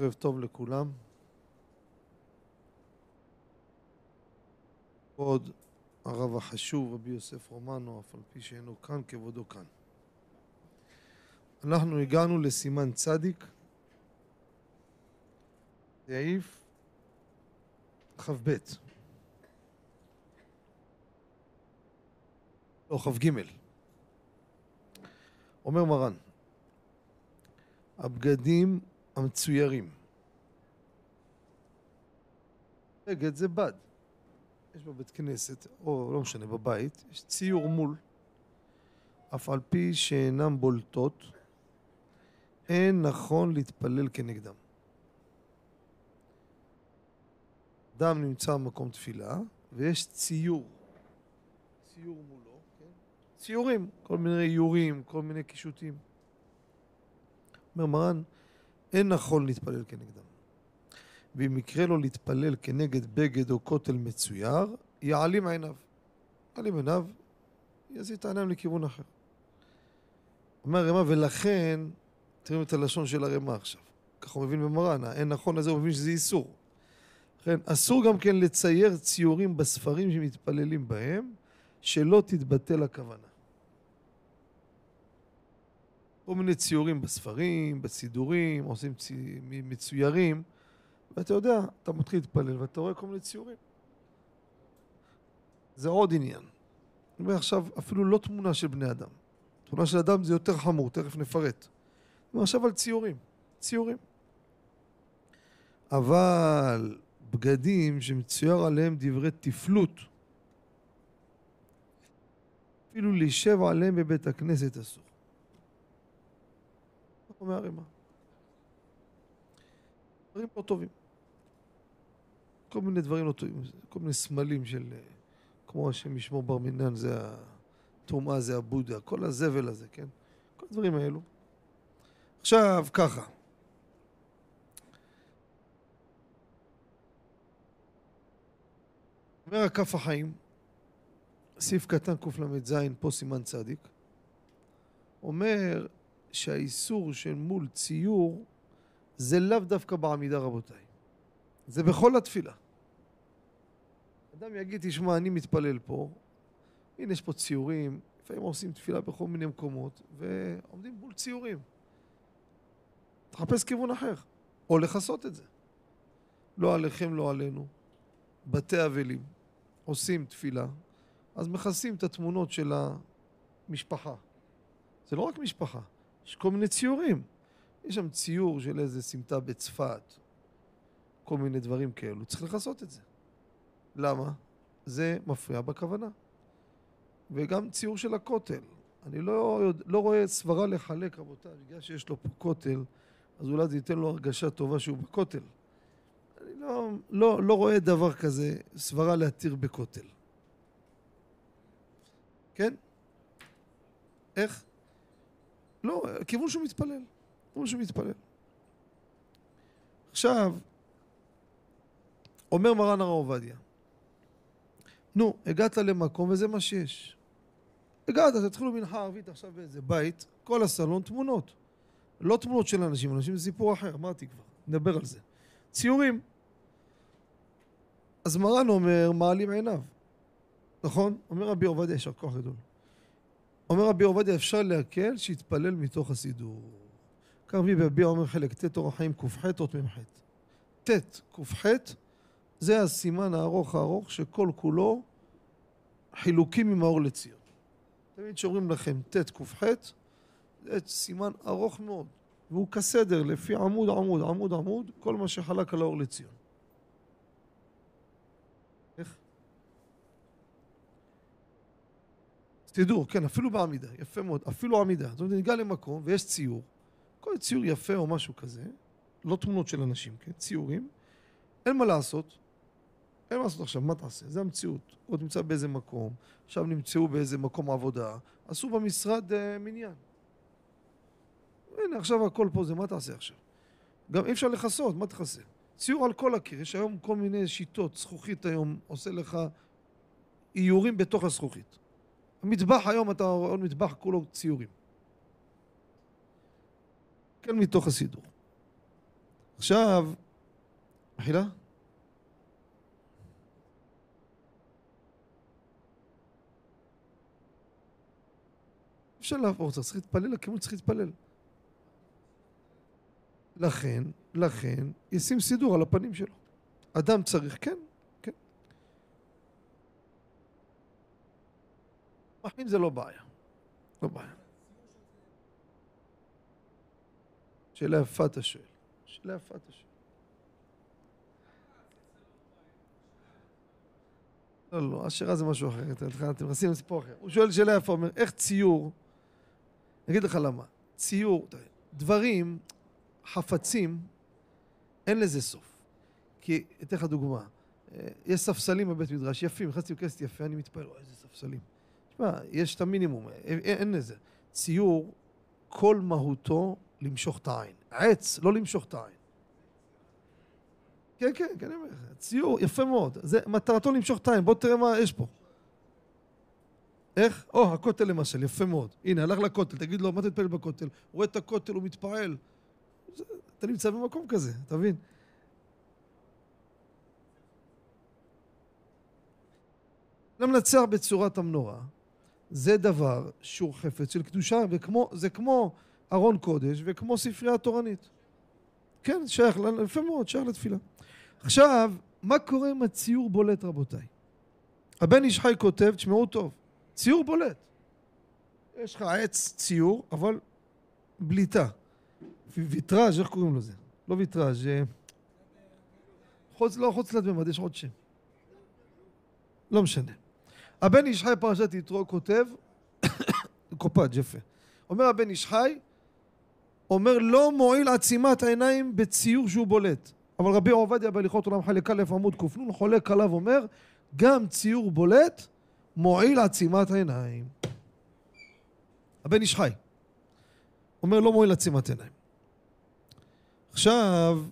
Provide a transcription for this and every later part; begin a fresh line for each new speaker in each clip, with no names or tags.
ערב טוב לכולם. כבוד הרב החשוב, רבי יוסף רומנו, אף על פי שאינו כאן, כבודו כאן. אנחנו הגענו לסימן צדיק, סעיף כ"ב. לא, כ"ג. אומר מרן, הבגדים המצוירים. בגד זה בד. יש בבית כנסת, או לא משנה, בבית, יש ציור מול. אף על פי שאינם בולטות, אין נכון להתפלל כנגדם. אדם נמצא במקום תפילה, ויש ציור. ציור מולו, כן? ציורים, כל מיני איורים, כל מיני קישוטים. אומר מרן, אין נכון להתפלל כנגדם. ואם יקרה לו להתפלל כנגד בגד או כותל מצויר, יעלים עיניו. יעלים עיניו, יזיז את העיניים לכיוון אחר. אומר הרמ"א, ולכן, תראו את הלשון של הרמ"א עכשיו. ככה הוא מבין במרן, אין נכון לזה, הוא מבין שזה איסור. לכן, אסור גם כן לצייר ציורים בספרים שמתפללים בהם, שלא תתבטל הכוונה. כל מיני ציורים בספרים, בסידורים, עושים צי... מצוירים, ואתה יודע, אתה מתחיל להתפלל ואתה רואה כל מיני ציורים. זה עוד עניין. אני אומר עכשיו, אפילו לא תמונה של בני אדם. תמונה של אדם זה יותר חמור, תכף נפרט. אני אומר עכשיו על ציורים, ציורים. אבל בגדים שמצויר עליהם דברי תפלות, אפילו להישב עליהם בבית הכנסת אסור. אומר הרימה. דברים לא טובים. כל מיני דברים לא טובים, כל מיני סמלים של, כמו השם ישמור בר מינן, זה הטומאה, זה הבודה, כל הזבל הזה, כן? כל הדברים האלו. עכשיו, ככה. אומר הכף החיים, סעיף קטן קל"ז, פה סימן צדיק, אומר שהאיסור של מול ציור זה לאו דווקא בעמידה רבותיי. זה בכל התפילה. אדם יגיד, תשמע, אני מתפלל פה, הנה יש פה ציורים, לפעמים עושים תפילה בכל מיני מקומות, ועומדים מול ציורים. תחפש כיוון אחר, או לכסות את זה. לא עליכם, לא עלינו. בתי אבלים, עושים תפילה, אז מכסים את התמונות של המשפחה. זה לא רק משפחה, יש כל מיני ציורים. יש שם ציור של איזה סמטה בצפת, כל מיני דברים כאלו. צריך לכסות את זה. למה? זה מפריע בכוונה. וגם ציור של הכותל. אני לא, לא רואה סברה לחלק, רבותיי, בגלל שיש לו פה כותל, אז אולי זה ייתן לו הרגשה טובה שהוא בכותל. אני לא, לא, לא רואה דבר כזה, סברה להתיר בכותל. כן? איך? לא, כיוון שהוא מתפלל. כיוון שהוא מתפלל. עכשיו, אומר מרן הרב עובדיה, נו, הגעת למקום וזה מה שיש. הגעת, תתחילו מנחה ערבית עכשיו באיזה בית, כל הסלון תמונות. לא תמונות של אנשים, אנשים זה סיפור אחר, אמרתי כבר, נדבר על זה. ציורים. אז מרן אומר, מעלים עיניו. נכון? אומר רבי עובדיה, יישר כוח גדול. אומר רבי עובדיה, אפשר להקל שיתפלל מתוך הסידור. כך רבי רבי אומר חלק ט' אורח חיים ק"ח אות מ"ח. ט' ק"ח זה הסימן הארוך הארוך שכל כולו חילוקים עם האור לציון. תמיד שאומרים לכם ט' ק"ח זה סימן ארוך מאוד והוא כסדר לפי עמוד עמוד עמוד עמוד כל מה שחלק על האור לציון. סידור, כן, אפילו בעמידה, יפה מאוד, אפילו עמידה. זאת אומרת, ניגע למקום ויש ציור, כל ציור יפה או משהו כזה, לא תמונות של אנשים, כן, ציורים, אין מה לעשות, אין מה לעשות עכשיו, מה תעשה? זה המציאות. עוד נמצא באיזה מקום, עכשיו נמצאו באיזה מקום עבודה, עשו במשרד אה, מניין. הנה, עכשיו הכל פה זה, מה תעשה עכשיו? גם אי אפשר לכסות, מה תכסה? ציור על כל הקיר, יש היום כל מיני שיטות, זכוכית היום עושה לך איורים בתוך הזכוכית. המטבח היום, אתה רואה עוד מטבח כולו ציורים. כן מתוך הסידור. עכשיו, מחילה? אפשר לעבור, צריך להתפלל לכיוון צריך להתפלל. לכן, לכן, ישים סידור על הפנים שלו. אדם צריך, כן, כן. מחמין זה לא בעיה. לא בעיה. שאלה יפה אתה שואל. שאלה יפה אתה שואל. לא, לא, אשרה זה משהו אחר. אתם נכנסים לסיפור אחר. הוא שואל שאלה יפה, אומר, איך ציור, אני אגיד לך למה. ציור, דברים, חפצים, אין לזה סוף. כי, אתן לך דוגמה. אה, יש ספסלים בבית מדרש יפים, נכנסתי לכנסת יפה, אני מתפעל, איזה ספסלים. תשמע, יש את המינימום, אין, אין לזה. ציור, כל מהותו למשוך את העין. עץ, לא למשוך את העין. כן, כן, כן, אני אומר לך. ציור, יפה מאוד. זה מטרתו למשוך את העין. בוא תראה מה יש פה. איך? או, הכותל למשל, יפה מאוד. הנה, הלך לכותל, תגיד לו, מה תתפלל בכותל? הוא רואה את הכותל, הוא מתפעל. אתה נמצא במקום כזה, אתה מבין? למנצח בצורת המנורה, זה דבר שהוא חפץ של קדושה, וזה כמו ארון קודש וכמו ספרייה תורנית. כן, שייך, יפה מאוד, שייך לתפילה. עכשיו, מה קורה אם הציור בולט, רבותיי? הבן איש חי כותב, תשמעו טוב, ציור בולט. יש לך עץ ציור, אבל בליטה. ויטראז', איך קוראים לזה? לא ויטראז', אה, חוץ, לא חוץ לתממד, יש עוד שם. לא משנה. הבן איש חי פרשת יתרו כותב, קופאג' יפה. אומר הבן איש חי, אומר לא מועיל עצימת העיניים בציור שהוא בולט. אבל רבי עובדיה בהליכות עולם חלק א' עמוד ק"נ חולק עליו אומר גם ציור בולט מועיל עצימת העיניים. הבן איש חי. אומר לא מועיל עצימת עיניים. עכשיו,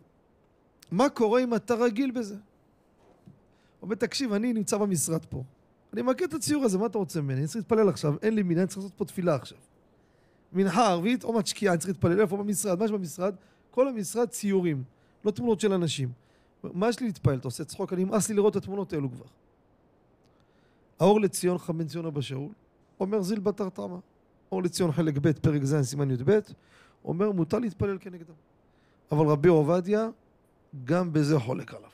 מה קורה אם אתה רגיל בזה? אומר תקשיב, אני נמצא במשרד פה. אני מכיר את הציור הזה, מה אתה רוצה ממני? אני צריך להתפלל עכשיו, אין לי מילה, אני צריך לעשות פה תפילה עכשיו. מנחה ערבית, או שקיעה, אני צריך להתפלל, איפה במשרד? מה יש במשרד? כל המשרד ציורים, לא תמונות של אנשים. מה יש לי להתפלל? אתה עושה צחוק? אני נמאס לי לראות את התמונות האלו כבר. האור לציון חבן ציון אבא שאול, אומר זיל בתר תמה. אור לציון חלק ב', פרק ז', סימן י"ב, אומר מותר להתפלל כנגדם. אבל רבי עובדיה, גם בזה חולק עליו.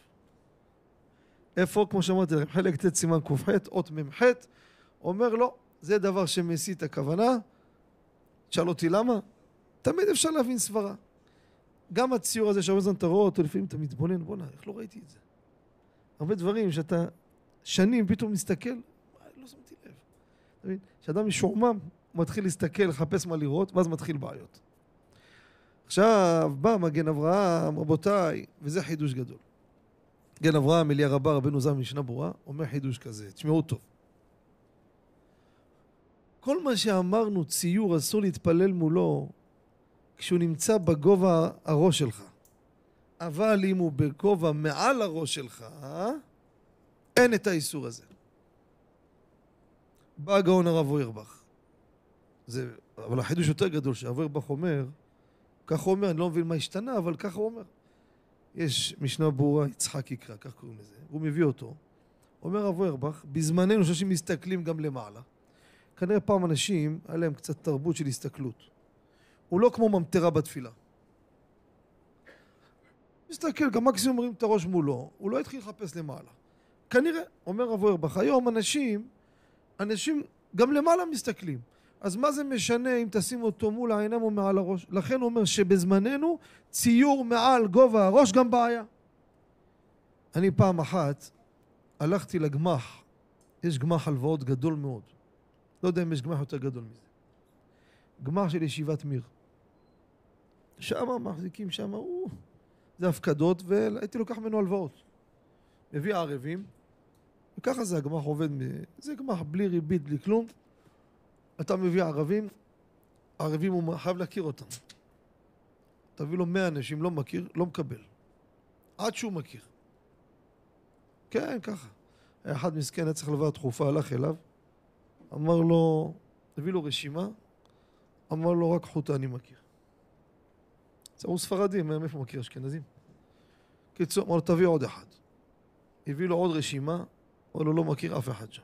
איפה, כמו שאמרתי לכם, חלק ט' סימן ק"ח, אות מ"ח, אומר לא, זה דבר שמסית הכוונה, תשאל אותי למה? תמיד אפשר להבין סברה. גם הציור הזה שהרבה זמן אתה רואה אותו, לפעמים אתה מתבונן, בואנה, איך לא ראיתי את זה? הרבה דברים שאתה שנים פתאום מסתכל, לא שמתי לב. אתה מבין? כשאדם משועמם, הוא מתחיל להסתכל, לחפש מה לראות, ואז מתחיל בעיות. עכשיו, בא מגן אברהם, רבותיי, וזה חידוש גדול. מגן אברהם, אליה רבה, רבנו זר משנה ברורה, אומר חידוש כזה, תשמעו טוב. כל מה שאמרנו, ציור, אסור להתפלל מולו כשהוא נמצא בגובה הראש שלך. אבל אם הוא בגובה מעל הראש שלך, אין את האיסור הזה. בא הגאון הרב אוירבך. זה, אבל החידוש יותר גדול שהרב אוירבך אומר, ככה הוא אומר, אני לא מבין מה השתנה, אבל ככה הוא אומר. יש משנה ברורה, יצחק יקרא, כך קוראים לזה, הוא מביא אותו. אומר הרב אוירבך, בזמננו שאנשים מסתכלים גם למעלה, כנראה פעם אנשים, היה להם קצת תרבות של הסתכלות. הוא לא כמו ממטרה בתפילה. מסתכל, גם מקסימום מרים את הראש מולו, הוא לא התחיל לחפש למעלה. כנראה, אומר רב אוירבך, היום אנשים, אנשים גם למעלה מסתכלים. אז מה זה משנה אם תשים אותו מול העיניים או מעל הראש? לכן הוא אומר שבזמננו ציור מעל גובה הראש גם בעיה. אני פעם אחת הלכתי לגמח, יש גמח הלוואות גדול מאוד. לא יודע אם יש גמח יותר גדול מזה. גמח של ישיבת מיר. שם מחזיקים שם, זה הפקדות, והייתי לוקח ממנו הלוואות. מביא ערבים, וככה זה הגמח עובד, זה גמח בלי ריבית, בלי כלום. אתה מביא ערבים, ערבים הוא חייב להכיר אותם. תביא לו מאה אנשים, לא מכיר, לא מקבל. עד שהוא מכיר. כן, ככה. אחד מסכן היה צריך לבוא תכופה, הלך אליו, אמר לו, הביא לו רשימה, אמר לו רק חוטה אני מכיר. זה הוא ספרדי, מאיפה מכיר אשכנזים? קיצור, אמר לו, תביא עוד אחד. הביא לו עוד רשימה, אמר לו, לא מכיר אף אחד שם.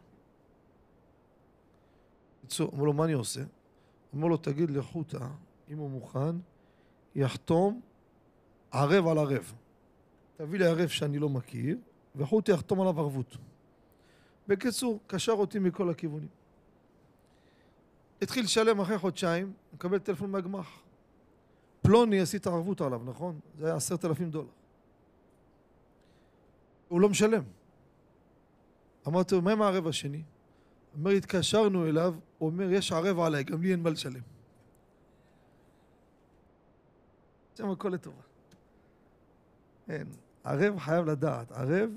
קיצור, אמר לו, מה אני עושה? אמר לו, תגיד לחוטה, אם הוא מוכן, יחתום ערב על ערב. תביא לי ערב שאני לא מכיר, וחוטה יחתום עליו ערבות. בקיצור, קשר אותי מכל הכיוונים. התחיל לשלם אחרי חודשיים, מקבל טלפון מהגמ"ח. פלוני עשית ערבות עליו, נכון? זה היה עשרת אלפים דולר. הוא לא משלם. אמרתי לו, מה עם הערב השני? אומר, התקשרנו אליו, הוא אומר, יש ערב עליי, גם לי אין מה לשלם. שם הכל לטובה. אין. ערב חייב לדעת. ערב,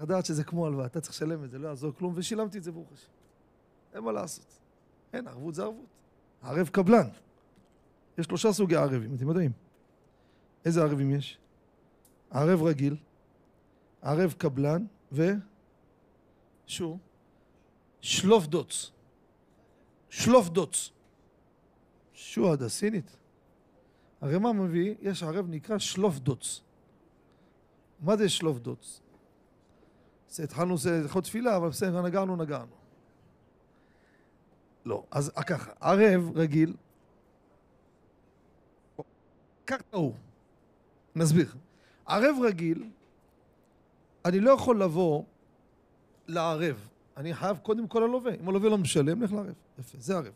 לדעת שזה כמו הלוואה, אתה צריך לשלם את זה, לא יעזור כלום, ושילמתי את זה ברוך השם. אין מה לעשות. אין, ערבות זה ערבות. ערב קבלן. יש שלושה סוגי ערבים, אתם יודעים. איזה ערבים יש? ערב רגיל, ערב קבלן ו... שו? שלוף דוץ. שלוף דוץ. שו עד הסינית. הרי מה מביא? יש ערב נקרא שלוף דוץ. מה זה שלוף דוץ? התחלנו הלכות תפילה, אבל בסדר, נגענו, נגענו. לא, אז ככה, ערב רגיל, את ההוא, נסביר. ערב רגיל, אני לא יכול לבוא לערב, אני חייב קודם כל ללווה. אם הלווה לא משלם, לך לערב. יפה, זה ערב.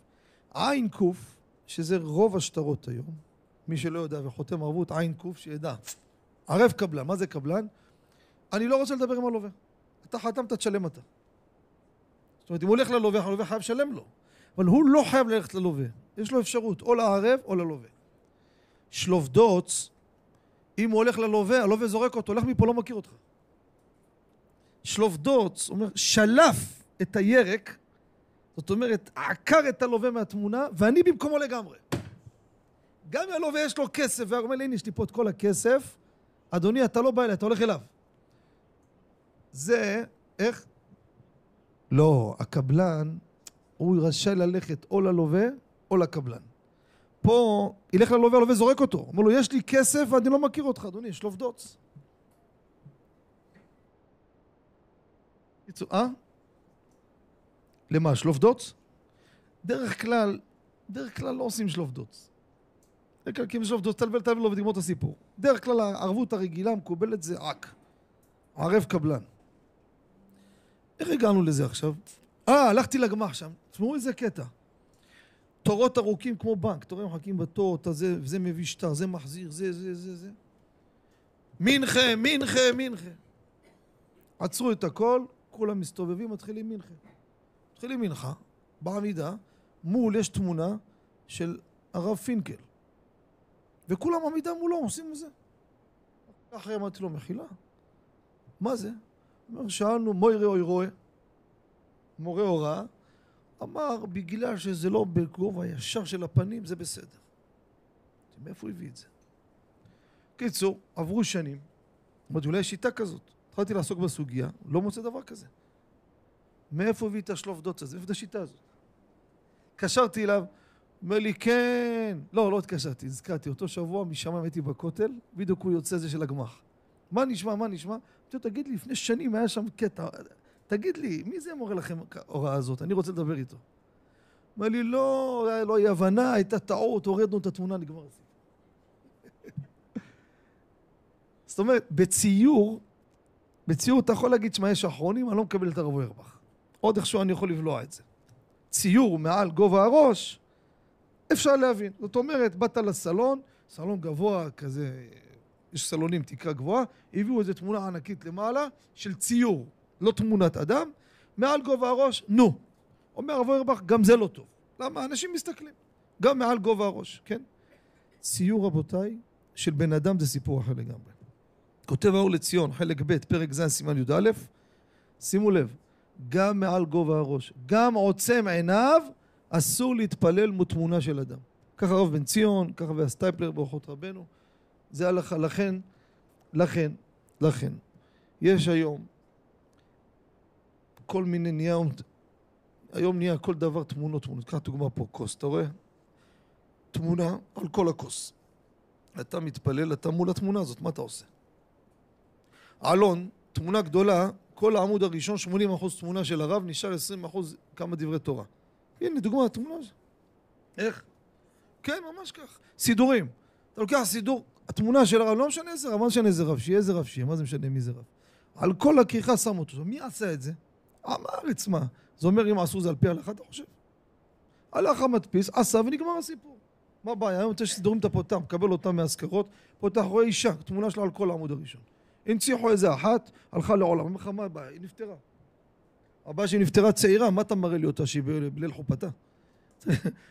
עין קוף, שזה רוב השטרות היום, מי שלא יודע וחותם ערבות, עין קוף, שידע. ערב קבלן, מה זה קבלן? אני לא רוצה לדבר עם הלווה. אתה חתמת, תשלם אתה. זאת אומרת, אם הוא הולך ללווה, הלווה חייב לשלם לו. אבל הוא לא חייב ללכת ללווה. יש לו אפשרות, או לערב או ללווה. שלוף דוץ, אם הוא הולך ללווה, הלווה זורק אותו, הולך מפה, לא מכיר אותך. שלוף דוץ, אומר, שלף את הירק, זאת אומרת, עקר את הלווה מהתמונה, ואני במקומו לגמרי. גם אם הלווה יש לו כסף, והוא אומר לי, הנה, יש לי פה את כל הכסף, אדוני, אתה לא בא אליי, אתה הולך אליו. זה, איך? לא, הקבלן, הוא רשאי ללכת או ללווה או לקבלן. פה, ילך ללווה, הלווה זורק אותו. אומר לו, יש לי כסף ואני לא מכיר אותך, אדוני, יש לו אה? למה, שלוף דוץ? דרך כלל, דרך כלל לא עושים שלוף דוץ. דרך כלל, כי אם שלוף דוץ, תלבל תלבל לו ותגמור את הסיפור. דרך כלל הערבות הרגילה המקובלת זה עק. ערב קבלן. איך הגענו לזה עכשיו? אה, הלכתי לגמח שם. תשמעו איזה קטע. תורות ארוכים כמו בנק, תורים מחכים בתור, אתה זה, זה מביא שטר, זה מחזיר, זה, זה, זה, זה. מנחה, מנחה, מנחה. עצרו את הכל, כולם מסתובבים, מתחילים מנחה. מתחילים מנחה, בעמידה, מול יש תמונה של הרב פינקל. וכולם עמידה מולו, עושים את זה. אחרי אמרתי לו, מחילה. מה זה? אומר, שאלנו, מוירה אוי רואה, מורה הוראה, אמר, בגלל שזה לא בגובה הישר של הפנים, זה בסדר. מאיפה הוא הביא את זה? קיצור, עברו שנים, אמרתי, אולי יש שיטה כזאת. התחלתי לעסוק בסוגיה, לא מוצא דבר כזה. מאיפה הביא את השלוף דוץ הזה? מאיפה את השיטה הזאת? התקשרתי אליו, אומר לי, כן. לא, לא התקשרתי, הזכרתי. אותו שבוע משם הייתי בכותל, בדיוק הוא יוצא זה של הגמ"ח. מה נשמע, מה נשמע? אמרתי לו, תגיד לי, לפני שנים היה שם קטע, תגיד לי, מי זה מורה לכם ההוראה הזאת? אני רוצה לדבר איתו. אמר לי, לא, לא אי הבנה, הייתה טעות, הורדנו את התמונה, נגמר הסיפור. זאת אומרת, בציור, בציור אתה יכול להגיד, שמע, יש אחרונים, אני לא מקבל את הרב אוירבך. עוד איכשהו אני יכול לבלוע את זה. ציור מעל גובה הראש, אפשר להבין. זאת אומרת, באת לסלון, סלון גבוה כזה, יש סלונים תקרה גבוהה, הביאו איזו תמונה ענקית למעלה של ציור, לא תמונת אדם, מעל גובה הראש, נו. אומר הרב אוירבך, גם זה לא טוב. למה? אנשים מסתכלים. גם מעל גובה הראש, כן? ציור, רבותיי, של בן אדם זה סיפור אחר לגמרי. כותב האור לציון, חלק ב', פרק ז', סימן י"א, שימו לב, גם מעל גובה הראש, גם עוצם עיניו, אסור להתפלל מתמונה של אדם. ככה הרב בן ציון, ככה והסטייפלר באורחות רבנו, זה הלכה. לכן, לכן, לכן, יש היום כל מיני נהיה, היום נהיה כל דבר תמונות, תמונות. קח דוגמה פה, כוס, אתה רואה? תמונה על כל הכוס. אתה מתפלל, אתה מול התמונה הזאת, מה אתה עושה? עלון, תמונה גדולה, כל העמוד הראשון, 80% תמונה של הרב, נשאר 20% כמה דברי תורה. הנה, דוגמה, תמונה הזאת. איך? כן, ממש כך. סידורים. אתה לוקח סידור, התמונה של הרב, לא משנה איזה רב, מה משנה איזה רב, שיהיה איזה רב שיהיה, מה זה משנה מי זה רב? על כל הכריכה שם אותו. מי עשה את זה? עם הארץ, מה? זה אומר אם עשו זה על פי ההלכה, אתה חושב? הלך המדפיס, עשה ונגמר הסיפור. מה הבעיה? היום אתה סידורים אתה פותח, מקבל אותם מהשכרות, פותח, רואה אישה, תמונה שלה על כל העמוד הראשון. הנציחו איזה אחת, הלכה לעולם. אומר לך, מה הבעיה? היא נפטרה. הבעיה שהיא נפטרה צעירה, מה אתה מראה לי אותה שהיא בליל חופתה?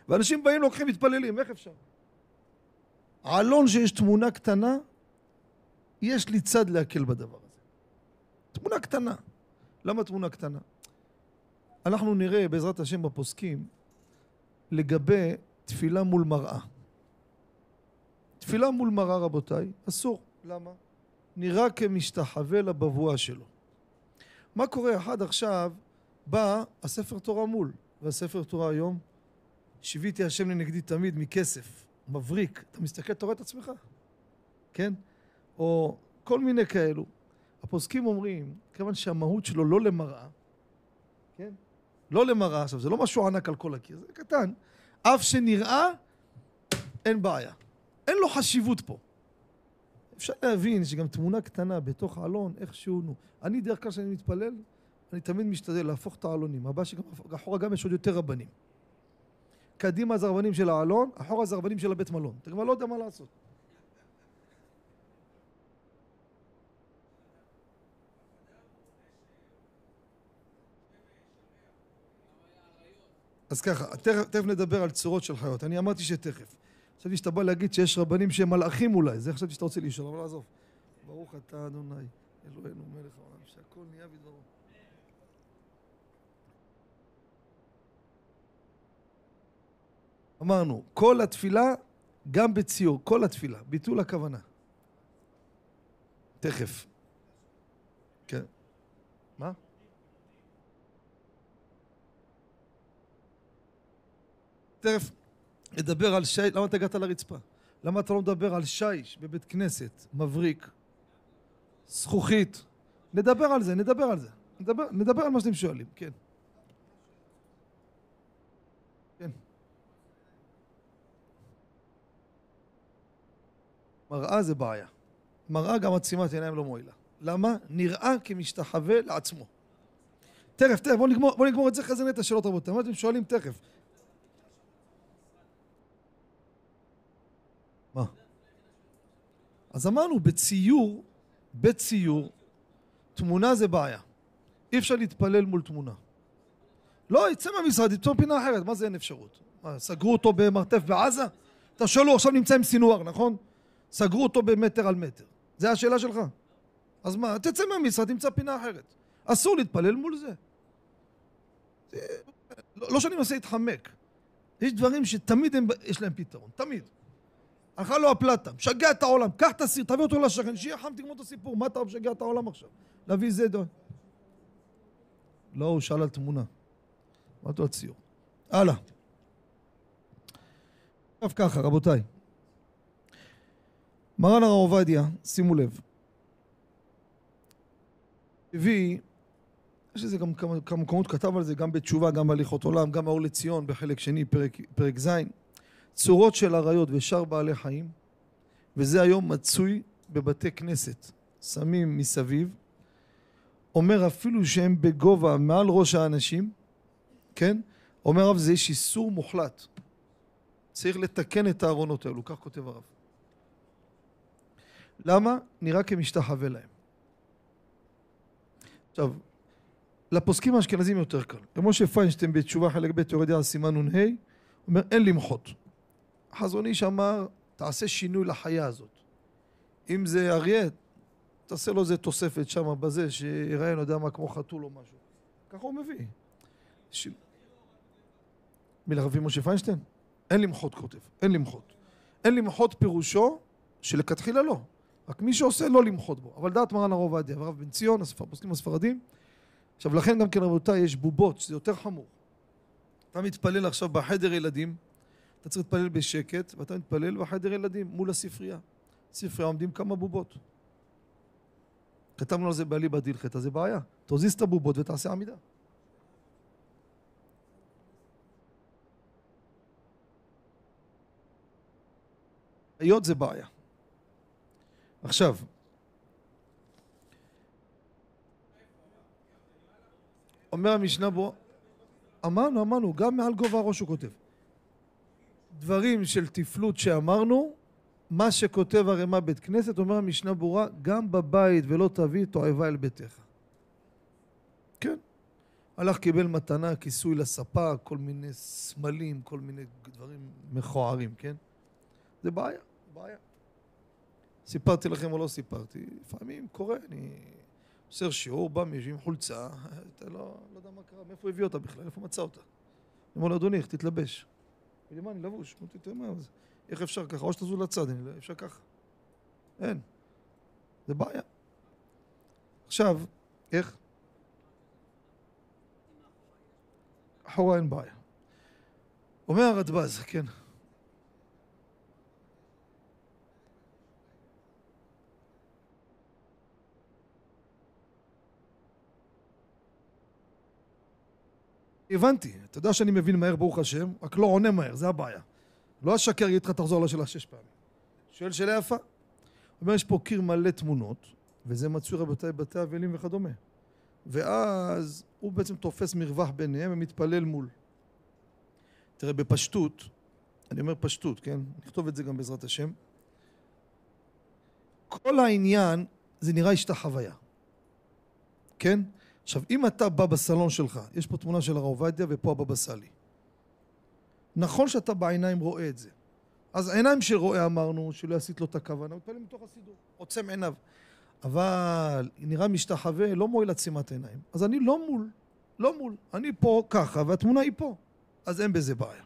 ואנשים באים, לוקחים, מתפללים, איך אפשר? עלון שיש תמונה קטנה, יש לי צד להקל בדבר הזה. תמונה קטנה. למה תמונה קטנה? אנחנו נראה בעזרת השם בפוסקים לגבי תפילה מול מראה. תפילה מול מראה רבותיי, אסור. למה? נראה כמשתחווה לבבואה שלו. מה קורה? אחד עכשיו בא הספר תורה מול, והספר תורה היום, שיוויתי השם לנגדי תמיד מכסף, מבריק. אתה מסתכל, אתה רואה את עצמך, כן? או כל מיני כאלו. הפוסקים אומרים, כיוון שהמהות שלו לא למראה, כן? לא למראה, עכשיו זה לא משהו ענק על כל הקיר, זה קטן. אף שנראה, אין בעיה. אין לו חשיבות פה. אפשר להבין שגם תמונה קטנה בתוך העלון, איכשהו, נו. אני דרך כלל כשאני מתפלל, אני תמיד משתדל להפוך את העלונים. הבא שגם אחורה גם יש עוד יותר רבנים. קדימה זה הרבנים של העלון, אחורה זה הרבנים של הבית מלון. אתה כבר לא יודע מה לעשות. אז ככה, תכף, תכף נדבר על צורות של חיות. אני אמרתי שתכף. חשבתי שאתה בא להגיד שיש רבנים שהם מלאכים אולי, זה חשבתי שאתה רוצה לשאול, אבל עזוב. ברוך אתה אדוני, אלוהינו מלך העולם, שהכל נהיה בדברו. אמרנו, כל התפילה, גם בציור, כל התפילה, ביטול הכוונה. תכף. כן. מה? תכף נדבר על שיש, למה אתה הגעת לרצפה? למה אתה לא מדבר על שיש בבית כנסת, מבריק, זכוכית? נדבר על זה, נדבר על זה. נדבר, נדבר על מה שאתם שואלים, כן. כן. מראה זה בעיה. מראה גם עצימת עיניים לא מועילה. למה? נראה כמשתחווה לעצמו. תכף, תכף, בואו נגמור, בוא נגמור את זה אחרי זה נטע שאלות רבותיי. מה אתם שואלים? תכף. מה? אז אמרנו, בציור, בציור, תמונה זה בעיה. אי אפשר להתפלל מול תמונה. לא, יצא מהמשרד, יצא פינה אחרת, מה זה אין אפשרות? מה, סגרו אותו במרתף בעזה? אתה שואל, הוא עכשיו נמצא עם סינואר, נכון? סגרו אותו במטר על מטר. זה השאלה שלך. אז מה, תצא מהמשרד, תמצא פינה אחרת. אסור להתפלל מול זה. זה לא, לא שאני מנסה להתחמק. יש דברים שתמיד הם, יש להם פתרון, תמיד. הלכה לו הפלטה, משגע את העולם, קח את הסיר, תביא אותו לשכן, שיהיה חם, תגמור את הסיפור, מה אתה משגע את העולם עכשיו? להביא זה דו... לא, הוא שאל על תמונה. אמרתי לו הציור. הלאה. עכשיו ככה, רבותיי. מרן הרב עובדיה, שימו לב, הביא, יש לזה גם כמה, מקומות, כתב על זה גם בתשובה, גם בהליכות עולם, גם האור לציון, בחלק שני, פרק, פרק ז'. צורות של אריות ושאר בעלי חיים, וזה היום מצוי בבתי כנסת, שמים מסביב, אומר אפילו שהם בגובה מעל ראש האנשים, כן? אומר הרב זה יש איסור מוחלט. צריך לתקן את הארונות האלו, כך כותב הרב. למה? נראה כמשתחווה להם. עכשיו, לפוסקים האשכנזים יותר קל. למשה פיינשטיין בתשובה חלק ב' יורד על סימן נ"ה, אומר אין למחות. החזון איש אמר, תעשה שינוי לחיה הזאת. אם זה אריה, תעשה לו איזה תוספת שם בזה, שיראה, אני יודע מה, כמו חתול או משהו. ככה הוא מביא. ש... מלרבי משה פיינשטיין? אין למחות כותב, אין למחות. אין למחות פירושו שלכתחילה לא. רק מי שעושה לא למחות בו. אבל דעת מרן הרב עובדיה והרב בן ציון, הפוסקים הספרדים. עכשיו לכן גם כן רבותיי יש בובות, שזה יותר חמור. אתה מתפלל עכשיו בחדר ילדים, אתה צריך להתפלל בשקט, ואתה מתפלל בחדר ילדים מול הספרייה. ספרייה עומדים כמה בובות. כתבנו על זה באליבא דילחטא, זה בעיה. תוזיז את הבובות ותעשה עמידה. היות זה בעיה. עכשיו, אומר המשנה בו, אמרנו, אמרנו, גם מעל גובה הראש הוא כותב. דברים של תפלות שאמרנו, מה שכותב הרמ"א בית כנסת, אומר המשנה ברורה, גם בבית ולא תביא תועבה אל ביתך. כן. הלך קיבל מתנה, כיסוי לספה, כל מיני סמלים, כל מיני דברים מכוערים, כן? זה בעיה, בעיה. סיפרתי לכם או לא סיפרתי, לפעמים קורה, אני עושה שיעור, בא מישהו עם חולצה, אתה לא, לא יודע מה קרה, מאיפה הביא אותה בכלל, איפה מצא אותה? אני אומר לו, אדוני, איך תתלבש? לי, מה, אני לבוש? אמרתי, תראה מה זה, איך אפשר ככה? או שתזוז לצד, אני לא, אפשר ככה. אין. זה בעיה. עכשיו, איך? אחורה אין בעיה. אומר הרדב"ז, כן. הבנתי, אתה יודע שאני מבין מהר ברוך השם, רק לא עונה מהר, זה הבעיה. לא אשקר, אגיד לך תחזור לשאלה שש פעמים. שואל שאלה יפה. אומר יש פה קיר מלא תמונות, וזה מצוי רבותיי בתי אבלים וכדומה. ואז הוא בעצם תופס מרווח ביניהם ומתפלל מול. תראה, בפשטות, אני אומר פשטות, כן? נכתוב את זה גם בעזרת השם. כל העניין זה נראה השתחוויה. כן? עכשיו, אם אתה בא בסלון שלך, יש פה תמונה של הרב עובדיה ופה הבבא סאלי. נכון שאתה בעיניים רואה את זה. אז העיניים של רואה אמרנו שלא יסיט לו את הכוונה, מתפלל מתוך הסידור, עוצם עיניו. אבל נראה משתחווה, לא מועיל עצימת עיניים. אז אני לא מול, לא מול. אני פה ככה והתמונה היא פה. אז אין בזה בעיה.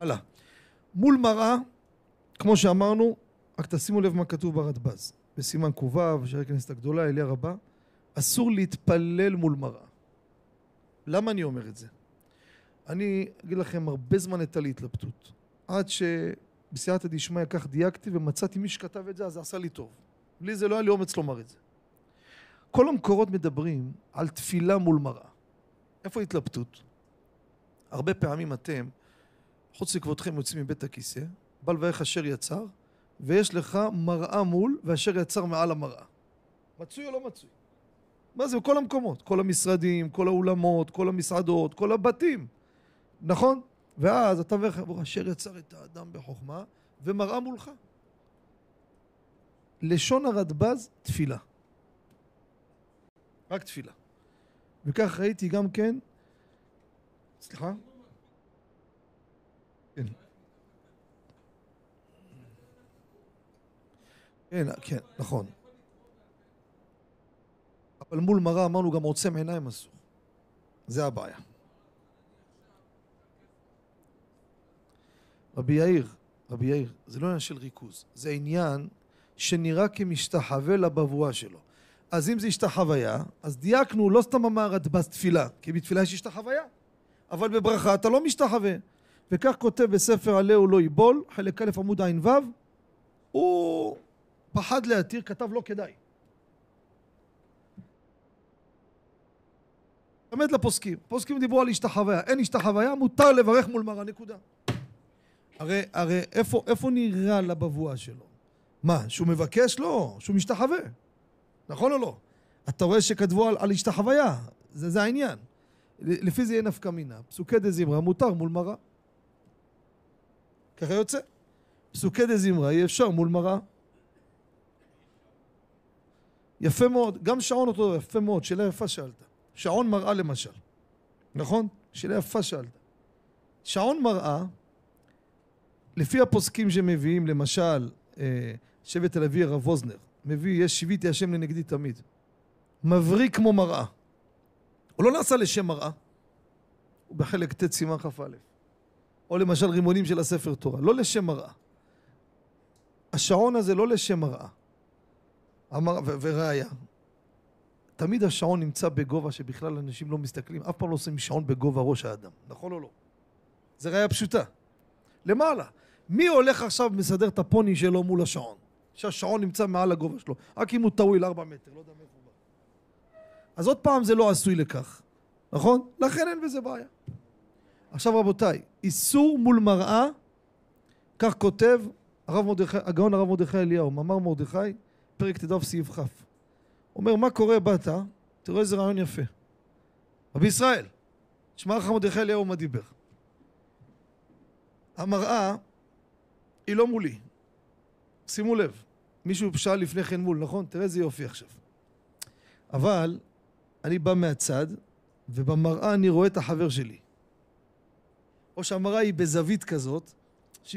הלאה. מול מראה, כמו שאמרנו, רק תשימו לב מה כתוב ברדב"ז. בסימן ק"ו, של הכנסת הגדולה, אליה רבה. אסור להתפלל מול מראה. למה אני אומר את זה? אני אגיד לכם, הרבה זמן הייתה לי התלבטות. עד שבסייעתא דשמיא כך דייקתי ומצאתי מי שכתב את זה, אז זה עשה לי טוב. בלי זה לא היה לי אומץ לומר את זה. כל המקורות מדברים על תפילה מול מראה. איפה התלבטות? הרבה פעמים אתם, חוץ לכבודכם יוצאים מבית הכיסא, בא לברך אשר יצר, ויש לך מראה מול, ואשר יצר מעל המראה. מצוי או לא מצוי? מה זה? בכל המקומות. כל המשרדים, כל האולמות, כל המסעדות, כל הבתים. נכון? ואז אתה אומר, אשר יצר את האדם בחוכמה, ומראה מולך. לשון הרדב"ז, תפילה. רק תפילה. וכך ראיתי גם כן, סליחה? כן. כן, כן, נכון. אבל מול מראה אמרנו גם עוצם עיניים אסור. זה הבעיה. רבי יאיר, רבי יאיר, זה לא עניין של ריכוז, זה עניין שנראה כמשתחווה לבבואה שלו. אז אם זה השתחוויה, אז דייקנו, לא סתם אמר הדבס תפילה, כי בתפילה יש השתחוויה, אבל בברכה אתה לא משתחווה. וכך כותב בספר עלהו לא יבול, חלק א' עמוד ע"ו, הוא פחד להתיר, כתב לא כדאי. באמת לפוסקים. פוסקים דיברו על השתחוויה. אין השתחוויה, מותר לברך מול מראה, נקודה. הרי, הרי איפה, איפה נראה לבבואה שלו? מה, שהוא מבקש? לא, שהוא משתחווה. נכון או לא? אתה רואה שכתבו על, על השתחוויה, זה, זה העניין. לפי זה יהיה נפקא מינה. פסוקי דה זמרה מותר מול מראה. ככה יוצא. פסוקי דה זמרה יהיה אפשר מול מראה. יפה מאוד, גם שעון אותו יפה מאוד, שאלה יפה שאלת. שעון מראה למשל, נכון? שאלה יפה שאלת. שעון מראה, לפי הפוסקים שמביאים, למשל, אה, שבט הלוי הרב ווזנר, מביא, יש שיוויתי השם לנגדי תמיד. מבריק כמו מראה. הוא לא נעשה לשם מראה, הוא בחלק ט' סימן כ"א. או למשל רימונים של הספר תורה, לא לשם מראה. השעון הזה לא לשם מראה. אמר, וראיה, תמיד השעון נמצא בגובה שבכלל אנשים לא מסתכלים, אף פעם לא עושים שעון בגובה ראש האדם, נכון או לא? זה ראיה פשוטה. למעלה. מי הולך עכשיו ומסדר את הפוני שלו מול השעון? שהשעון נמצא מעל הגובה שלו, רק אם הוא טוויל 4 מטר, לא יודע מאיפה הוא בא. אז עוד פעם זה לא עשוי לכך, נכון? לכן אין בזה בעיה. עכשיו רבותיי, איסור מול מראה, כך כותב הרב מרדכי, הגאון הרב מרדכי אליהו, מאמר מרדכי, פרק ט"ו סעיף כ'. אומר, מה קורה באת? תראו איזה רעיון יפה. רבי ישראל, תשמע לך מרדכי אליהו מה דיבר. המראה היא לא מולי. שימו לב, מישהו שאל לפני כן מול, נכון? תראה איזה יופי עכשיו. אבל אני בא מהצד, ובמראה אני רואה את החבר שלי. או שהמראה היא בזווית כזאת, ש...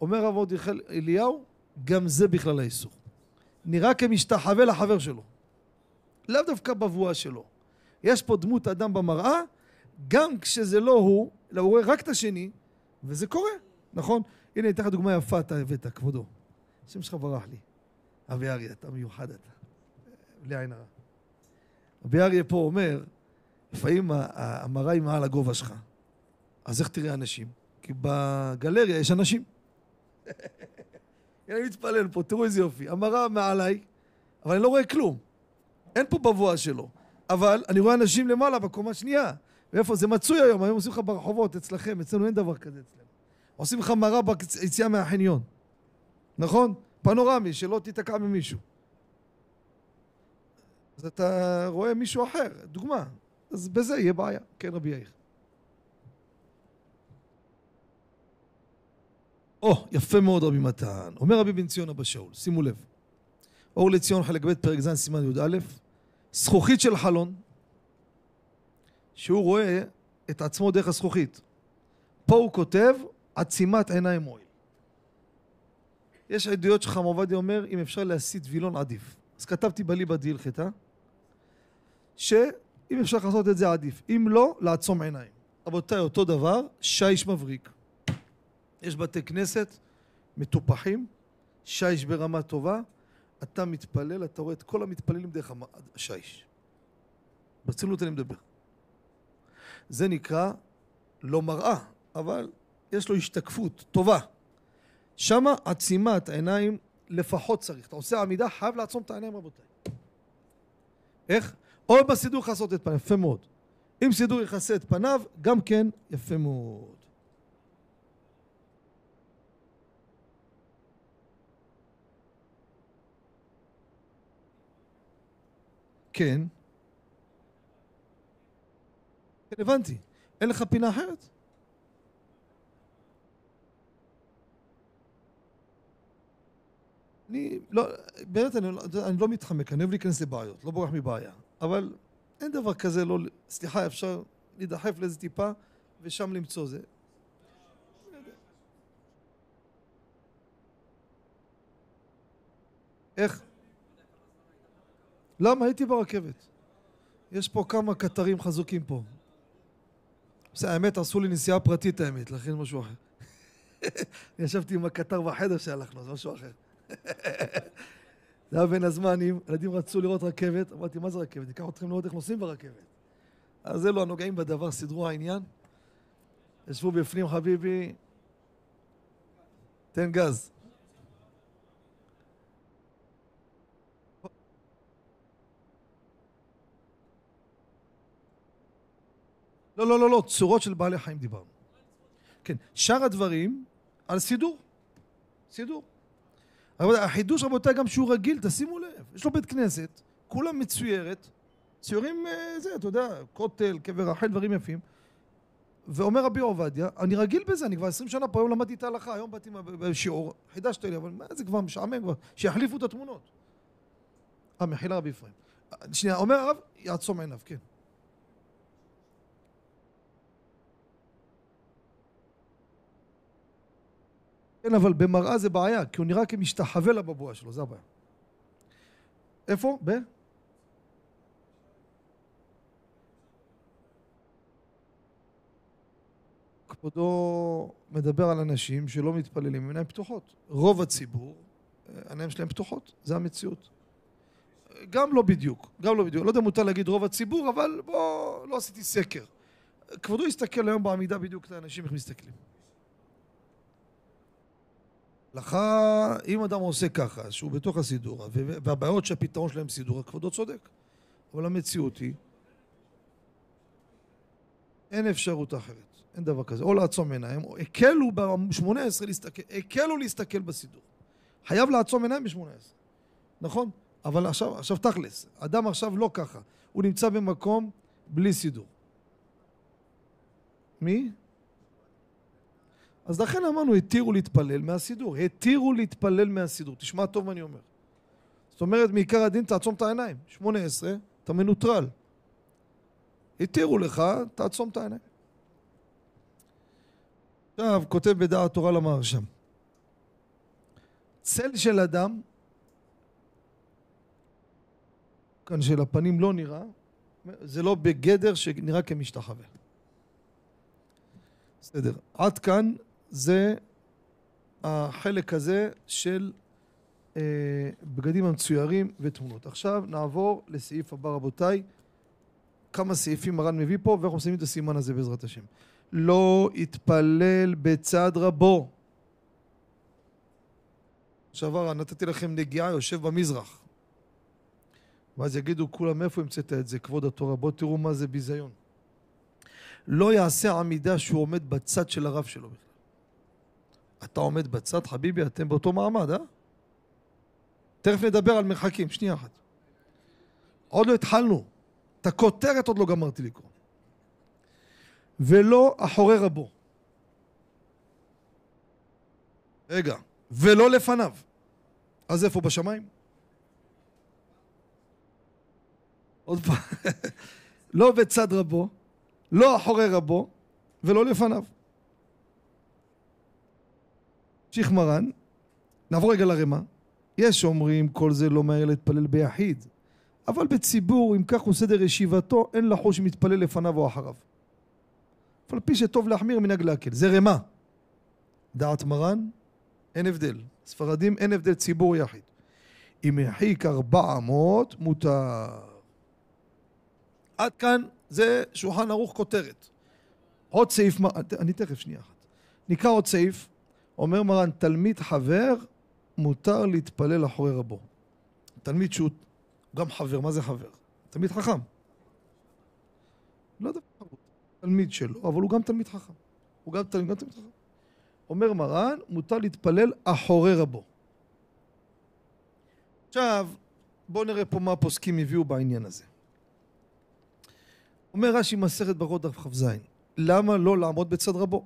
אומר הרב מרדכי אליהו, גם זה בכלל האיסור. נראה כמשתחווה לחבר שלו. לאו דווקא בבואה שלו. יש פה דמות אדם במראה, גם כשזה לא הוא, אלא הוא רואה רק את השני, וזה קורה, נכון? הנה, אני אתן לך דוגמה יפה, אתה הבאת, כבודו. השם שלך ברח לי. אבי אריה, אתה מיוחד אתה. בלי עין הרע. רבי אריה פה אומר, לפעמים המראה היא מעל הגובה שלך. אז איך תראה אנשים? כי בגלריה יש אנשים. אני מתפלל פה, תראו איזה יופי. המראה מעליי, אבל אני לא רואה כלום. אין פה בבואה שלו. אבל אני רואה אנשים למעלה, בקומה שנייה. ואיפה? זה מצוי היום, היום עושים לך ברחובות אצלכם, אצלנו אין דבר כזה אצלנו. עושים לך מראה ביציאה מהחניון. נכון? פנורמי, שלא תיתקע ממישהו. אז אתה רואה מישהו אחר, דוגמה. אז בזה יהיה בעיה. כן, רבי יאיר. או, oh, יפה מאוד רבי מתן. אומר רבי בן ציון אבא שאול, שימו לב. אור לציון חלק ב' פרק ז' סימן י"א, זכוכית של חלון, שהוא רואה את עצמו דרך הזכוכית. פה הוא כותב עצימת עיניים מועיל. יש עדויות שחם עובדיה אומר אם אפשר להסיט וילון עדיף. אז כתבתי בליבא דהלכתא שאם אפשר לעשות את זה עדיף. אם לא, לעצום עיניים. רבותיי, אותו דבר, שיש מבריק. יש בתי כנסת מטופחים, שיש ברמה טובה, אתה מתפלל, אתה רואה את כל המתפללים דרך השיש. ברצינות אני מדבר. זה נקרא לא מראה, אבל יש לו השתקפות טובה. שמה עצימת עיניים לפחות צריך. אתה עושה עמידה, חייב לעצום את העיניים רבותיי. איך? או בסידור יכסות את פניו, יפה מאוד. אם סידור יכסה את פניו, גם כן יפה מאוד. כן. כן, הבנתי. אין לך פינה אחרת? אני לא, באמת אני לא, אני לא מתחמק, אני אוהב להיכנס לבעיות, לא בורח מבעיה. אבל אין דבר כזה, לא, סליחה, אפשר להידחף לאיזה טיפה ושם למצוא זה. איך? למה? הייתי ברכבת. יש פה כמה קטרים חזוקים פה. בסדר, האמת, עשו לי נסיעה פרטית האמת, לכן משהו אחר. ישבתי עם הקטר בחדר שהלכנו, זה משהו אחר. זה היה בין הזמנים, ילדים רצו לראות רכבת, אמרתי, מה זה רכבת? ניקח אתכם לראות איך נוסעים ברכבת. אז אלו הנוגעים בדבר סידרו העניין. ישבו בפנים, חביבי, תן גז. לא, לא, לא, לא, צורות של בעלי חיים דיברנו. כן, שאר הדברים על סידור. סידור. החידוש רבותיי גם שהוא רגיל, תשימו לב, יש לו בית כנסת, כולה מצוירת, ציורים אה, זה, אתה יודע, כותל, קבר רחל, דברים יפים. ואומר רבי עובדיה, אני רגיל בזה, אני כבר עשרים שנה פה, היום למדתי את ההלכה, היום באתי בשיעור, חידשת לי, אבל מה זה כבר משעמם כבר, שיחליפו את התמונות. אה, מחילה רבי אפרים. שנייה, אומר הרב, יעצום עיניו, כן. כן, אבל במראה זה בעיה, כי הוא נראה כמשתחווה לבבואה שלו, זה הבעיה. איפה? ב? כבודו מדבר על אנשים שלא מתפללים עם עיניים פתוחות. רוב הציבור, העיניים שלהם פתוחות, זה המציאות. גם לא בדיוק, גם לא בדיוק. לא יודע אם מותר להגיד רוב הציבור, אבל בוא, לא עשיתי סקר. כבודו יסתכל היום בעמידה בדיוק את האנשים איך מסתכלים. לך, אם אדם עושה ככה, שהוא בתוך הסידור, והבעיות שהפתרון שלהם סידור, כבודו צודק. אבל המציאות היא, אין אפשרות אחרת. אין דבר כזה. או לעצום עיניים, או הקלו ב-18 להסתכל, הקלו להסתכל בסידור. חייב לעצום עיניים ב-18. נכון? אבל עכשיו, עכשיו תכלס, אדם עכשיו לא ככה. הוא נמצא במקום בלי סידור. מי? אז לכן אמרנו, התירו להתפלל מהסידור. התירו להתפלל מהסידור. תשמע טוב מה אני אומר. זאת אומרת, מעיקר הדין תעצום את העיניים. 18, אתה מנוטרל. התירו לך, תעצום את העיניים. עכשיו, כותב בדעת תורה למהרשם. צל של אדם, כאן של הפנים לא נראה, זה לא בגדר שנראה כמשתחווה. בסדר. עד כאן זה החלק הזה של אה, בגדים המצוירים ותמונות. עכשיו נעבור לסעיף הבא רבותיי. כמה סעיפים מרן מביא פה ואנחנו מסיימים את הסימן הזה בעזרת השם. לא יתפלל בצד רבו. עכשיו נתתי לכם נגיעה, יושב במזרח. ואז יגידו כולם מאיפה המצאת את זה, כבוד התורה, בואו תראו מה זה ביזיון. לא יעשה עמידה שהוא עומד בצד של הרב שלו בכלל. אתה עומד בצד, חביבי, אתם באותו מעמד, אה? תכף נדבר על מרחקים, שנייה אחת. עוד לא התחלנו. את הכותרת עוד לא גמרתי לקרוא. ולא אחורי רבו. רגע, ולא לפניו. אז איפה בשמיים? עוד פעם, לא בצד רבו, לא אחורי רבו ולא לפניו. המשיך מרן, נעבור רגע לרמה. יש אומרים כל זה לא מהר להתפלל ביחיד, אבל בציבור, אם כך הוא סדר ישיבתו, אין לחוש מתפלל לפניו או אחריו. אף על פי שטוב להחמיר מנהג להקל. זה רמה. דעת מרן, אין הבדל. ספרדים אין הבדל ציבור יחיד. אם יחיק ארבע אמות, מותר. עד כאן זה שולחן ערוך כותרת. עוד סעיף, אני תכף שנייה אחת. נקרא עוד סעיף, אומר מרן, תלמיד חבר מותר להתפלל אחורי רבו. תלמיד שהוא גם חבר, מה זה חבר? תלמיד חכם. לא יודע, תלמיד שלו, אבל הוא גם תלמיד חכם. הוא גם תלמיד, גם תלמיד חכם. אומר מרן, מותר להתפלל אחורי רבו. עכשיו, בואו נראה פה מה הפוסקים הביאו בעניין הזה. אומר רש"י מסכת ברכות דף כ"ז, למה לא לעמוד בצד רבו?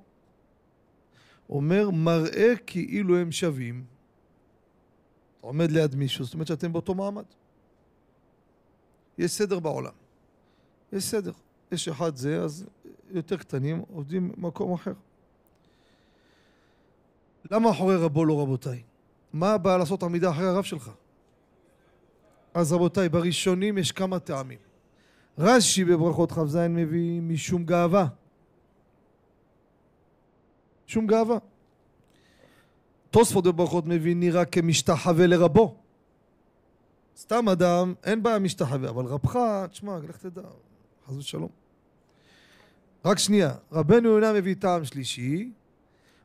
אומר מראה כאילו הם שווים, עומד ליד מישהו, זאת אומרת שאתם באותו מעמד. יש סדר בעולם. יש סדר. יש אחד זה, אז יותר קטנים עובדים במקום אחר. למה אחורי רבו לא רבותיי? מה הבעיה לעשות עמידה אחרי הרב שלך? אז רבותיי, בראשונים יש כמה טעמים. רש"י בברכות כ"ז מביא משום גאווה. שום גאווה. תוספות בברכות מביא נראה כמשתחווה לרבו. סתם אדם, אין בעיה משתחווה, אבל רבך, תשמע, לך תדע, חס ושלום. רק שנייה, רבנו יונה מביא טעם שלישי,